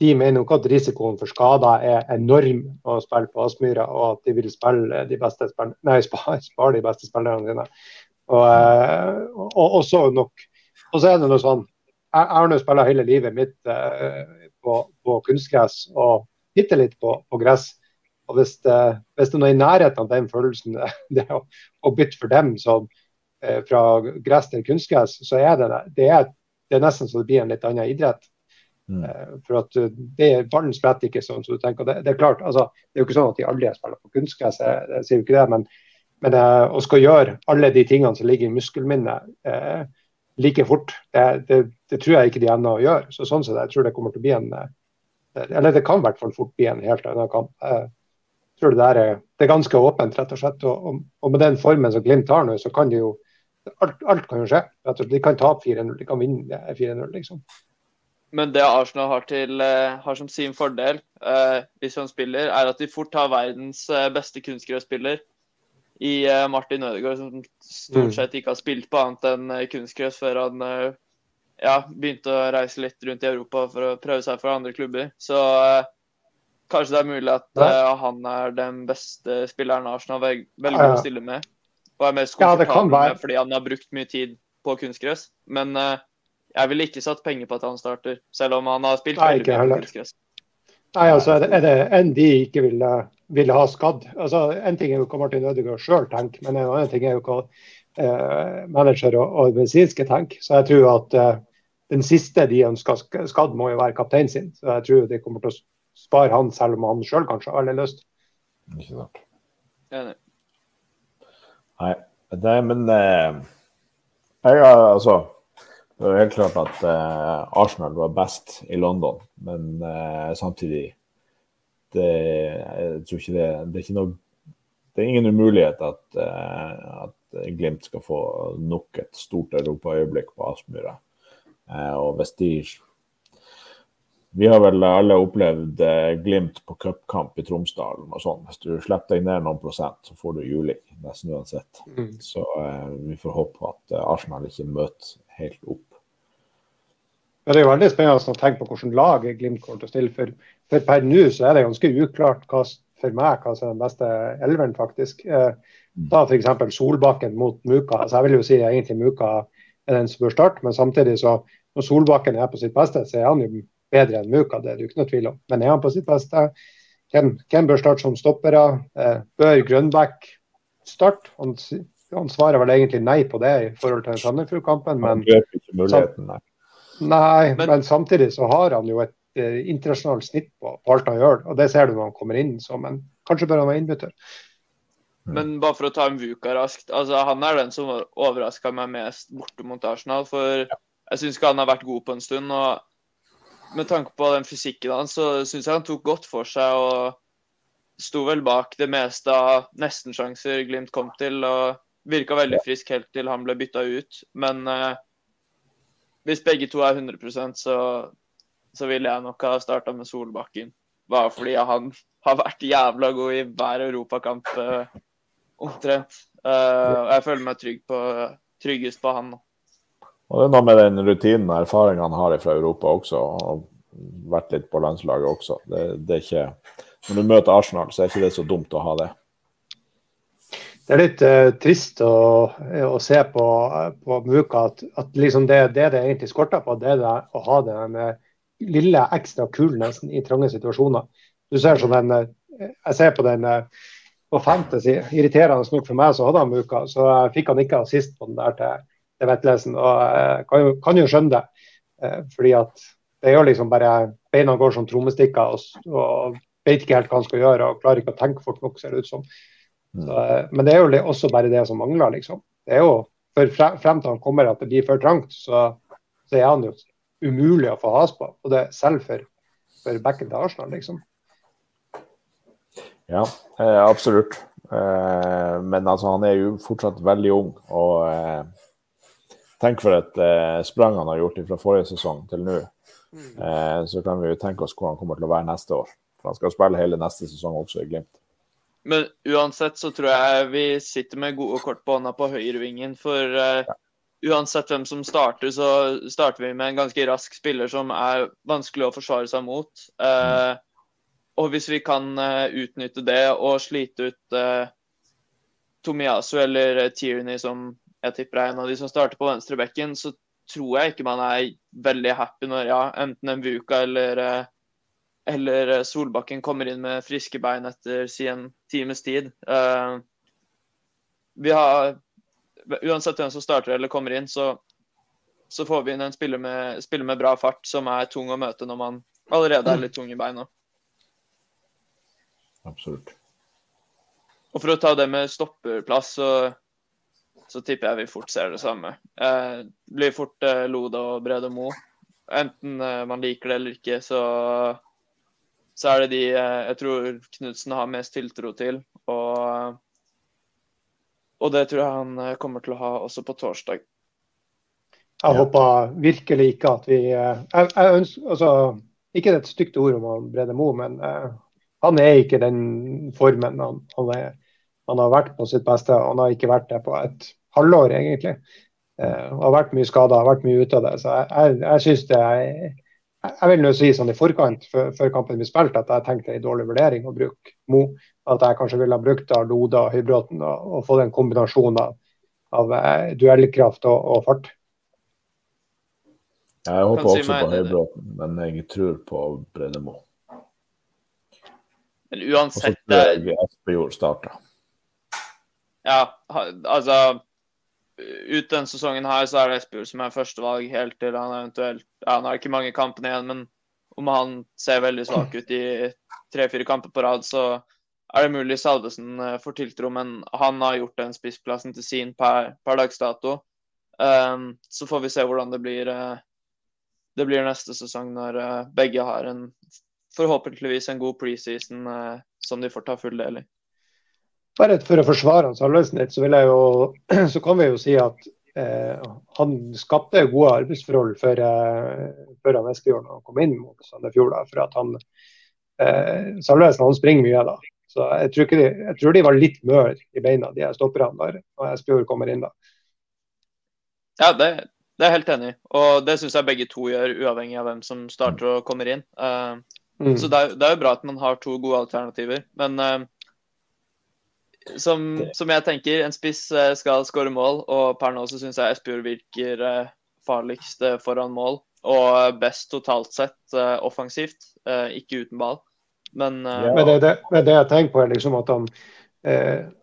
de mener jo ikke at risikoen for skader er enorm å spille på Aspmyra, og at de vil spille de beste spillerne, nei, spare de beste spillerne sine. Og, og, og, så nok, og så er det noe sånn Jeg, jeg har nå spilt hele livet mitt på, på kunstgress og bitte litt på, på gress. Og hvis det, hvis det er noe i nærheten av den følelsen det å, å bytte for dem som, eh, fra gress til kunstgress, så er det det. Er, det er nesten så det blir en litt annen idrett. Mm. Eh, for at eh, det Ballen spretter ikke sånn som så du tenker. Det, det, er klart, altså, det er jo ikke sånn at de aldri har spilt på kunstgress, jeg, jeg, sier jo ikke det. Men, men eh, å skal gjøre alle de tingene som ligger i muskelminnet eh, like fort, det, det, det, tror jeg ikke de ennå gjør. Så sånn sett, jeg tror det kommer til å bli en eh, Eller det kan i hvert fall fort bli en helt annen kamp. Jeg tror det, er, det er ganske åpent, rett og slett. Og, og, med den formen som Glimt har nå, så kan de jo Alt, alt kan jo skje. De kan tape 4-0, de kan vinne 4-0, liksom. Men det Arsenal har, til, eh, har som sin fordel, eh, hvis han spiller, er at de fort har verdens beste kunstgressspiller i uh, Martin Ødegaard, som stort mm. sett ikke har spilt på annet enn kunstgress før han ja, begynte å reise litt rundt i Europa for å prøve seg for andre klubber. Så Kanskje det er mulig at uh, han er den beste spilleren Arsenal velger å stille med. Og er mest komfortabel ja, med fordi han har brukt mye tid på kunstgress. Men uh, jeg ville ikke satt penger på at han starter, selv om han har spilt Nei, på kunstgress. Nei, altså er det, det en de ikke ville, ville ha skadd. Altså, En ting er jo hva Martin Ødegaard sjøl tenker, men en annen ting er jo hva eh, manager og, og medisinske tenker. Så jeg tror at eh, den siste de ønsker skadd, må jo være kapteinen sin. Så jeg tror de kommer til å spare han, selv om han sjøl kanskje har veldig lyst. Ikke sant. Nei, det, men eh, jeg har altså Det er helt klart at eh, Arsenal var best i London, men eh, samtidig det, Jeg tror ikke det Det er ikke noe det er ingen umulighet at, uh, at, Glimt skal få nok et stort europaøyeblikk på Aspmyra. Uh, og hvis de vi har vel alle opplevd eh, Glimt på cupkamp i Tromsdalen og sånn. Hvis du slipper deg ned noen prosent, så får du juling nesten uansett. Mm. Så eh, vi får håpe at eh, Arsenal ikke møter helt opp. Ja, det er jo veldig spennende å tenke på hvordan lag Glimt kommer til å stille. For, for per nå så er det ganske uklart hva, for meg hva som er den beste elveren, faktisk. Eh, mm. da f.eks. Solbakken mot Muka. Altså, jeg vil jo si egentlig Muka er den som bør starte, men samtidig så når Solbakken er på sitt beste, så er han jo bedre enn Muka, det er det ikke noe tvil om. Men er han på sitt beste? Hvem, hvem bør starte som stoppere? Eh, bør Grønbæk starte? Han, han, svarer vel egentlig nei på det i forhold til Sandefjord-kampen, men, nei, men, men samtidig så har han jo et eh, internasjonalt snitt på, på, alt han gjør, og det ser du når han kommer inn. Så, men kanskje bør han være innbytter. Men bare for å ta en Vuka raskt. altså Han er den som overraska meg mest borte mot Arsenal. For jeg syns ikke han har vært god på en stund. og med tanke på den fysikken hans, så syns jeg han tok godt for seg og sto vel bak det meste av nestensjanser Glimt kom til. og Virka veldig frisk helt til han ble bytta ut. Men eh, hvis begge to er 100 så, så ville jeg nok ha starta med Solbakken. Bare fordi han har vært jævla god i hver europakamp eh, omtrent. Uh, jeg føler meg trygg på, tryggest på han. Og det er noe med den rutinen og erfaringen han har fra Europa også, og vært litt på landslaget også. Det, det er ikke, når du møter Arsenal, så er ikke det så dumt å ha det. Det er litt uh, trist å, å, se på, på Muka at, at liksom det, det, det egentlig skorter på, det er det å ha den lille ekstra coolnessen i trange situasjoner. Du ser sånn den, eh, Jeg ser på den eh, på Fantasy. Irriterende nok for meg, så hadde han Muka. Så fikk han ikke assist på den der til, til Vettlesen. Og jeg kan kan jo skjønne det. Fordi at det er jo liksom bare Beina går som trommestikker og, og vet ikke helt hva han skal gjøre og klarer ikke å tenke fort nok, ser det ut som. Så, eh, men det er jo også bare det som mangler, liksom. Det er jo for frem til han kommer at det blir for trangt, så, så er han jo umulig å få has på. Og det selv for, for backen til Arsenal, liksom. Ja, eh, absolutt. Eh, men altså, han er jo fortsatt veldig ung. Og eh, tenk for et eh, sprang han har gjort fra forrige sesong til nå. Mm. Eh, så kan vi jo tenke oss hvor han kommer til å være neste år. For han skal spille hele neste sesong også i Glimt. Men uansett så tror jeg vi sitter med gode kort på hånda på høyrevingen. For uh, uansett hvem som starter, så starter vi med en ganske rask spiller som er vanskelig å forsvare seg mot. Uh, og hvis vi kan uh, utnytte det og slite ut Tomiyasu eller Tierney, som jeg tipper er en av de som starter på venstrebekken, så tror jeg ikke man er veldig happy når ja, enten en Vuka eller eller eh, Solbakken kommer inn med friske bein etter si en times tid. Uh, vi har Uansett hvem som starter eller kommer inn, så, så får vi inn en spiller med, spiller med, bra fart som er tung å møte når man allerede er litt tung i beina. Absolutt. Og for å ta det med stopperplass, så, så tipper jeg vi fort ser det samme. Eh, blir fort eh, Lode og Brede Mo. Enten eh, man liker det eller ikke, så så er det de eh, jeg tror Knutsen har mest tiltro til. Og, og det tror jeg han eh, kommer til å ha også på torsdag. Jeg håper virkelig ikke at vi eh, jeg, jeg ønsker, altså, Ikke et stygt ord om Brede Mo, men uh, han er ikke den formen han, han, er, han, har vært på sitt beste. Han har ikke vært det på et halvår, egentlig. Uh, har vært mye skada, har vært mye ute av det. Så jeg, jeg, jeg syns det er jeg vil nå si sånn i forkant, før kampen vi spilt, at jeg tenkte en dårlig vurdering å bruke Mo. At jeg kanskje ville ha brukt Loda og Høybråten og, og fått en kombinasjon av, av uh, duellkraft og, og, fart. Jeg håper også på Høybråten, men jeg tror på Bredemo. Men uansett Og så tror jeg Espejord starter. Ja, altså ut denne sesongen her så er det Espejord som er førstevalg helt til han eventuelt ja, Han har ikke mange kampene igjen, men om han ser veldig svak ut i tre-fire kamper på rad, så er det mulig Salvesen eh, får tiltro, men han har gjort den spissplassen til sin per, per dags dato. Um, så får vi se hvordan det blir, uh, det blir neste sesong når uh, begge har en forhåpentligvis en god preseason som de får ta full del i. Bare for å forsvare han Salvesen litt, så, jo, så, kan vi jo si at eh, han skapte gode arbeidsforhold før, eh, for han Espejord kom inn mot Sandefjord. For at han eh, Salvesen han springer mye da. Så jeg tror, de, jeg tror de var litt mør i beina, de stopperne, når, når Espejord kommer inn da. Ja, det, det er jeg helt enig i. Og det syns jeg begge to gjør, uavhengig av hvem som starter og kommer inn. Uh, mm. Så det er, det er, jo bra at man har to gode alternativer. Men uh, som, som, jeg tenker, en spiss eh, skal skåre mål, og per nå så syns jeg Espejord virker eh, farligst eh, foran mål. Og best totalt sett offensivt, ikke uten ball. Men, ja. men det, det, det, jeg tenker på, er liksom at han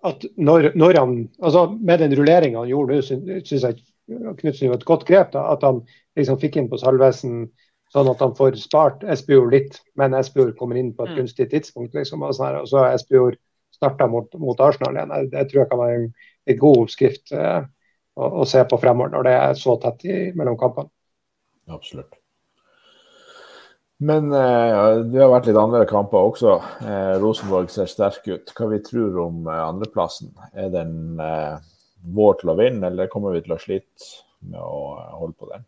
at når, når han altså Med den rulleringa han gjorde nå, syns jeg Knutsen gjorde et godt grep. Da, at han liksom fikk inn på Salvesen sånn at han får spart Espejord litt, men Espejord kommer inn på et mm. gunstig tidspunkt. liksom, og, sånn og så er Espejord starta mot, mot, Arsenal igjen. Det, tror jeg kan være en, en god oppskrift eh, å, å, se på fremover, når det er så tett i, mellom kampene. Absolutt. Men eh, det har vært litt andre kamper også. Eh, Rosenborg ser sterk ut. Hva vi tror om eh, andreplassen? Er den eh, vår til å vinne, eller kommer vi til å slite med å eh, holde på den?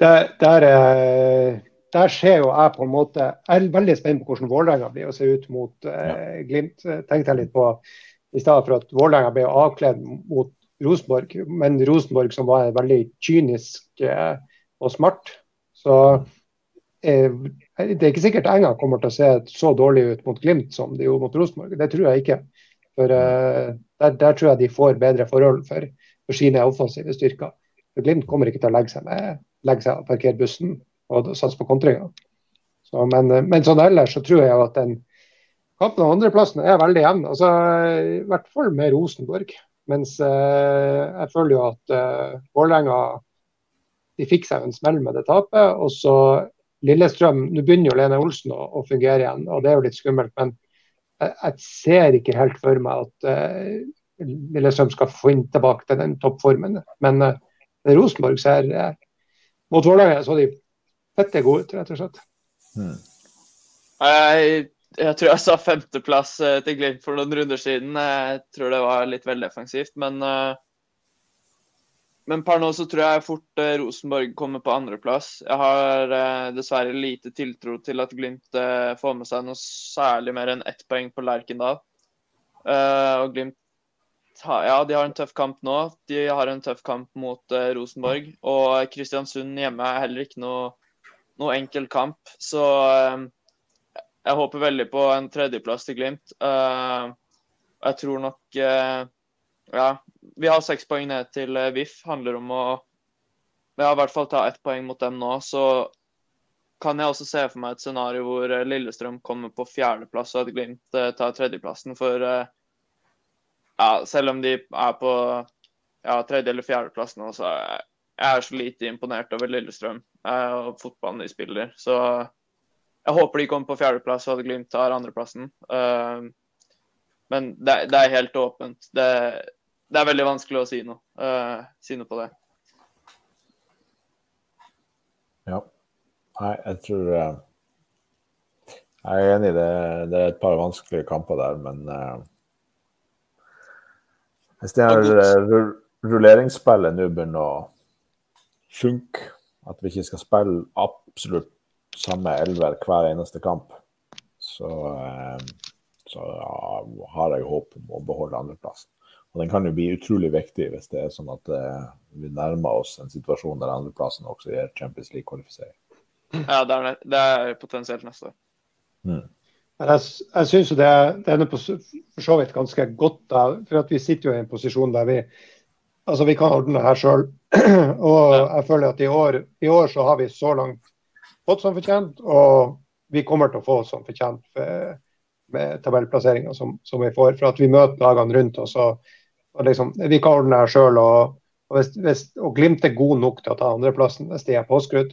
Det, der, eh, der ser jo jeg på en måte Jeg er veldig spent på hvordan Vålerenga blir å se ut mot eh, Glimt. Tenkte jeg litt på i stedet for at Vålerenga ble avkledd mot Rosenborg, men Rosenborg som var veldig kynisk eh, og smart. Så eh, det er ikke sikkert Enga kommer til å se så dårlig ut mot Glimt som de gjorde mot Rosenborg. Det tror jeg ikke. For eh, der, der, tror jeg de får bedre forhold for, for sine offensive styrker. For Glimt kommer ikke til å legge seg med legge seg og parkere bussen og satse på kontringer. Men, men sånn ellers så tror jeg at den kampen om andreplassen er veldig jevn. Altså, I hvert fall med Rosenborg. Mens eh, jeg føler jo at eh, Vålerenga de fikk seg en smell med det tapet. Og så Lillestrøm Nå begynner jo Lene Olsen å, å, fungere igjen, og det er jo litt skummelt. Men jeg, jeg ser ikke helt for meg at eh, Lillestrøm skal få inn tilbake til den toppformen. Men eh, Rosenborg ser eh, mot Vålerenga så de fette er ut, rett og slett. Mm. Jeg jeg tror jeg sa femteplass eh, til Glimt for noen runder siden. Jeg tror det var litt veldig defensivt, men eh, men per nå så tror jeg fort eh, Rosenborg kommer på andreplass. Jeg har dessverre lite tiltro til at Glimt får med seg noe særlig mer enn ett poeng på Lerkendal. og Glimt ja, de har en tøff kamp nå. De har en tøff kamp mot Rosenborg. Og Kristiansund hjemme er heller ikke noe, noe enkel kamp. Så jeg håper veldig på en tredjeplass til Glimt. Uh, jeg tror nok uh, Ja, vi har seks poeng ned til uh, VIF. Handler om å ja, i hvert fall ta ett poeng mot dem nå. Så kan jeg også se for meg et scenario hvor Lillestrøm kommer på fjerdeplass og at Glimt tar tredjeplassen. For ja, selv om de er på ja, tredje- eller fjerdeplass nå, så er jeg er så lite imponert over Lillestrøm og fotballen de spiller. Så jeg håper de kommer på fjerdeplass og at Glimt tar andreplassen. Uh, men det, det, er helt åpent. Det, det, er veldig vanskelig å si noe, uh, si noe på det. Ja. Nei, jeg tror uh, Jeg er enig i det. Det er et par vanskelige kamper der, men uh, Hvis det her rulleringsspillet nå begynner å funke, at vi ikke skal spille absolutt samme elver hver eneste kamp, så, eh, så ja, har jeg håp om å beholde andreplassen. Og den kan jo bli utrolig viktig hvis det er sånn at uh, vi nærmer oss en situasjon der andreplassen også gir Champions League-kvalifisering. Ja, det er, det er potensielt neste år. Mm. Jeg, jeg syns det, det er for så vidt ganske godt, da, for at vi sitter jo i en posisjon der vi altså vi kan ordne det her sjøl. Og jeg føler at i år, i år så har vi så langt fått som fortjent, og vi kommer til å få som fortjent med, tabellplasseringa som, som, vi får. For at vi møter lagene rundt oss. og, og liksom, Vi kan ordne det her sjøl. Og, og, hvis, hvis, og Glimt er god nok til å ta andreplassen hvis de er påskrudd.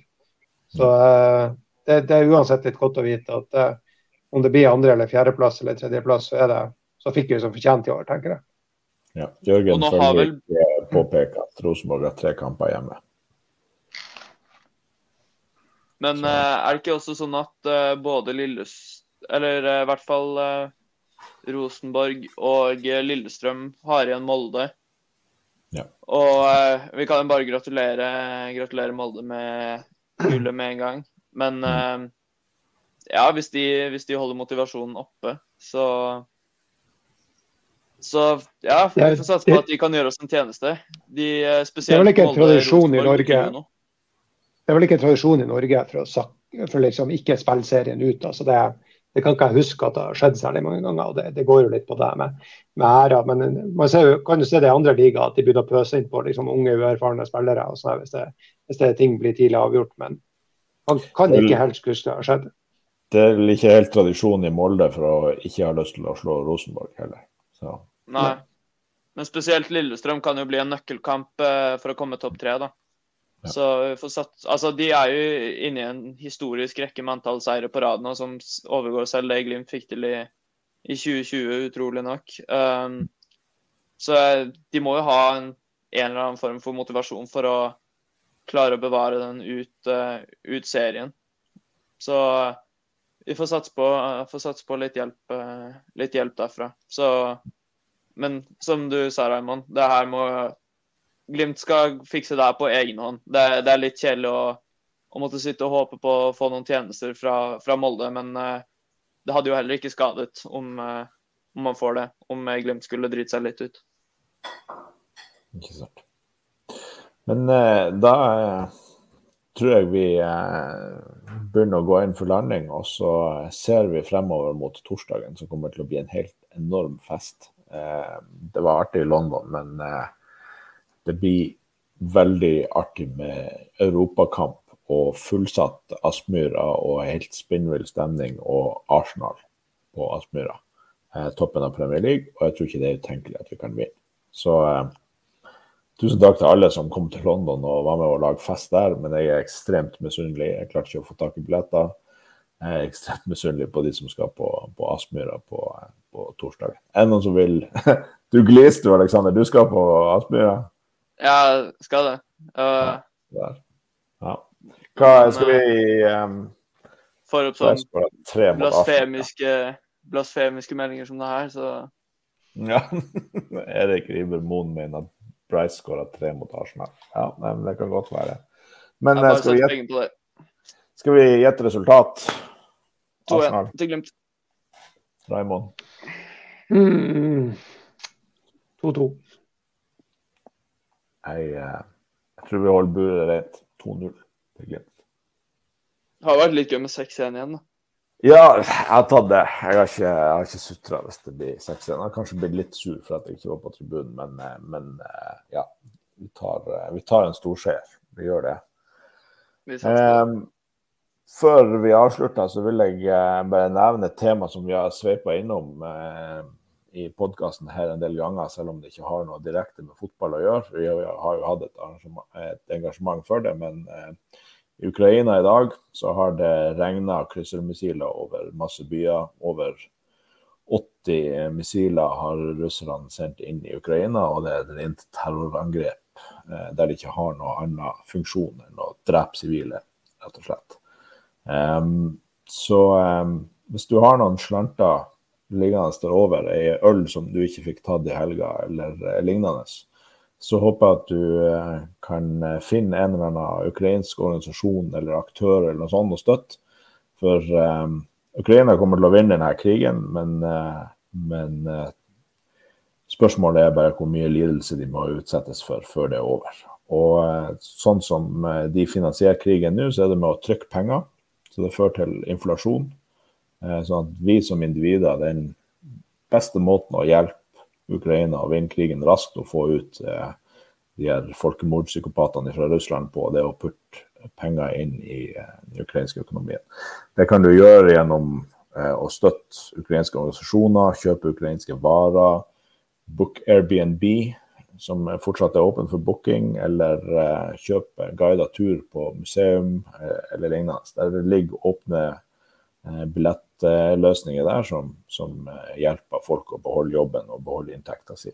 Så uh, det, det, er uansett litt godt å vite at det, om det blir andre- eller fjerdeplass eller tredjeplass, så, er det, så fikk vi som fortjent i år, tenker jeg. Ja, Jørgen har vel... påpeker at Rosenborg har tre kamper hjemme. Men uh, er det ikke også sånn at uh, både Lillest... Eller uh, i hvert fall Rosenborg og Lillestrøm har igjen Molde. Ja. Og vi kan bare gratulere, gratulere Molde med gullet med en gang. Men mm. ja, hvis de, hvis de, holder motivasjonen oppe, så så ja, vi får satse på at de kan gjøre oss en tjeneste. De, spesielt det er vel ikke en tradisjon i Norge det er vel ikke tradisjon i Norge for å for liksom ikke spille serien ut. altså det, det kan ikke jeg huske at det har skjedd særlig mange ganger. og Det, det går jo litt på det med, med æra. Men man ser, kan jo se det i andre ligaer, at de begynner å pøse inn på liksom, unge, uerfarne spillere. og sånn, hvis, hvis det ting blir tidlig avgjort. Men man kan ikke helst huske det har skjedd. Det er vel ikke helt tradisjon i Molde for å ikke ha lyst til å slå Rosenborg heller. Så. Nei. Men spesielt Lillestrøm kan jo bli en nøkkelkamp eh, for å komme topp tre. da. Så satt, altså, De er jo inne i en historisk rekke med antall seire på rad nå, som overgår selv det Glimt fikk til i, i 2020, utrolig nok. Um, så de må jo ha en, en, eller annen form for motivasjon for å klare å bevare den ut, uh, ut serien. Så vi får satse på, får satse på litt, hjelp, uh, litt hjelp derfra. Så, men som du sa, Raymond, det her må Glimt skal fikse det her på egen hånd. Det, det er litt kjedelig å, å, måtte sitte og håpe på å få noen tjenester fra, fra Molde, men uh, det hadde jo heller ikke skadet om, uh, om, man får det, om Glimt skulle drite seg litt ut. Ikke sant. Men uh, da eh, tror jeg vi eh, begynner å gå inn for landing, og så ser vi fremover mot torsdagen, som kommer til å bli en helt enorm fest. Eh, det var artig i London, men eh, det blir veldig artig med europakamp og fullsatt Aspmyra og helt spinnvill stemning og Arsenal på Aspmyra. Eh, toppen av Premier League, og jeg tror ikke det er utenkelig at vi kan vinne. Så tusen takk til alle som kom til London og var med å lage fest der, men jeg er ekstremt misunnelig. Jeg klarte ikke å få tak i billetter. Jeg er ekstremt misunnelig på de som skal på, på Aspmyra på, på torsdag. Er det noen som vil Du gliste, Aleksander. Du skal på Aspmyra? Ja, skal det. Uh, ja, ja. Hva skal vi um, Får opp sånn blasfemiske, blasfemiske meldinger som det her, så Ja. Erik Riiber Moen mener at Bryce skåra tre mot Arsenal. Ja, men det kan godt være. Men eh, skal vi, gjette, skal vi gjette resultat? 2-1 til Glimt. Raymond? 2-2. Mm. Jeg, eh, jeg tror vi holder buret rent. 2-0 til Glimt. Det har vært litt gøy med 6-1 igjen, da. Ja, jeg har tatt det. Jeg har ikke, jeg ikke sutra hvis det blir 6-1. Jeg har kanskje blitt litt sur for at jeg ikke var på tribunen, men, eh, men eh, ja. Vi tar, vi tar en storseier. Vi gjør det. Um, før vi avslutter, så vil jeg bare nevne et tema som vi har sveipa innom i podkasten her en del ganger, selv om det ikke har noe direkte med fotball å gjøre. Vi har jo hatt et, et engasjement for det, men eh, i Ukraina i dag så har det regna kryssermissiler over masse byer. Over 80 missiler har russerne sendt inn i Ukraina, og det er et rent terrorangrep eh, der det ikke har noen annen funksjon enn å drepe sivile, rett og slett. Um, så um, hvis du har noen slanter liggende der over, ei øl som du ikke fikk tatt i helga, eller eh, lignende, så håper jeg at du eh, kan eh, finne en eller annen ukrainsk organisasjon eller aktør eller noe sånt å støtte. For um, Ukraina kommer til å vinne denne krigen, men, uh, men uh, spørsmålet er bare hvor mye lidelse de må utsettes for før det er over. Og uh, sånn som de finansierer krigen nå, så er det med å trykke penger. Så det fører til inflasjon. Sånn at vi som individer, den beste måten å hjelpe Ukraina og vinne krigen raskt og få ut eh, de her folkemordpsykopatene fra Russland på det å putte penger inn i eh, den ukrainske økonomien. Det kan du gjøre gjennom å støtte ukrainske organisasjoner, kjøpe ukrainske varer, book Airbnb, som fortsatt er åpen for booking, eller kjøpe guidet tur på museum eller lignende. Der det ligger åpne billett løsninger der som, som, eh, hjelper folk å beholde jobben og beholde inntekta si.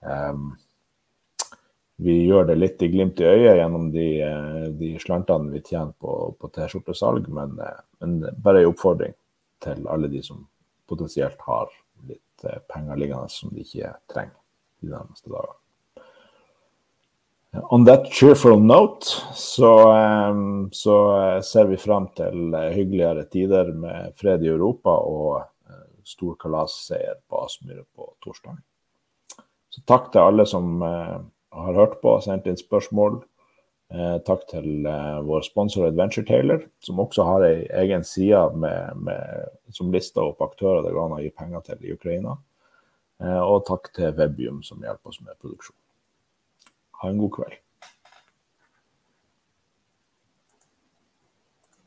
Um, vi gjør det litt i glimt i øyet gjennom de, eh, de slantene vi tjener på, på T-skjortesalg, men, eh, men, bare en oppfordring til alle de som potensielt har litt penger liggende som de ikke trenger de nærmeste dagene. On that cheerful note så, så uh, ser vi frem til uh, hyggeligere tider med fred i Europa og uh, stor kalasseier på Aspmyr på torsdag. Så takk til alle som har hørt på og sendt inn spørsmål. takk til vår sponsor Adventure Taylor, som også har ei egen side med, med, som lister opp aktører det går an å gi penger til i Ukraina. og takk til Webium, som hjelper oss med produksjon. Ha en god kveld.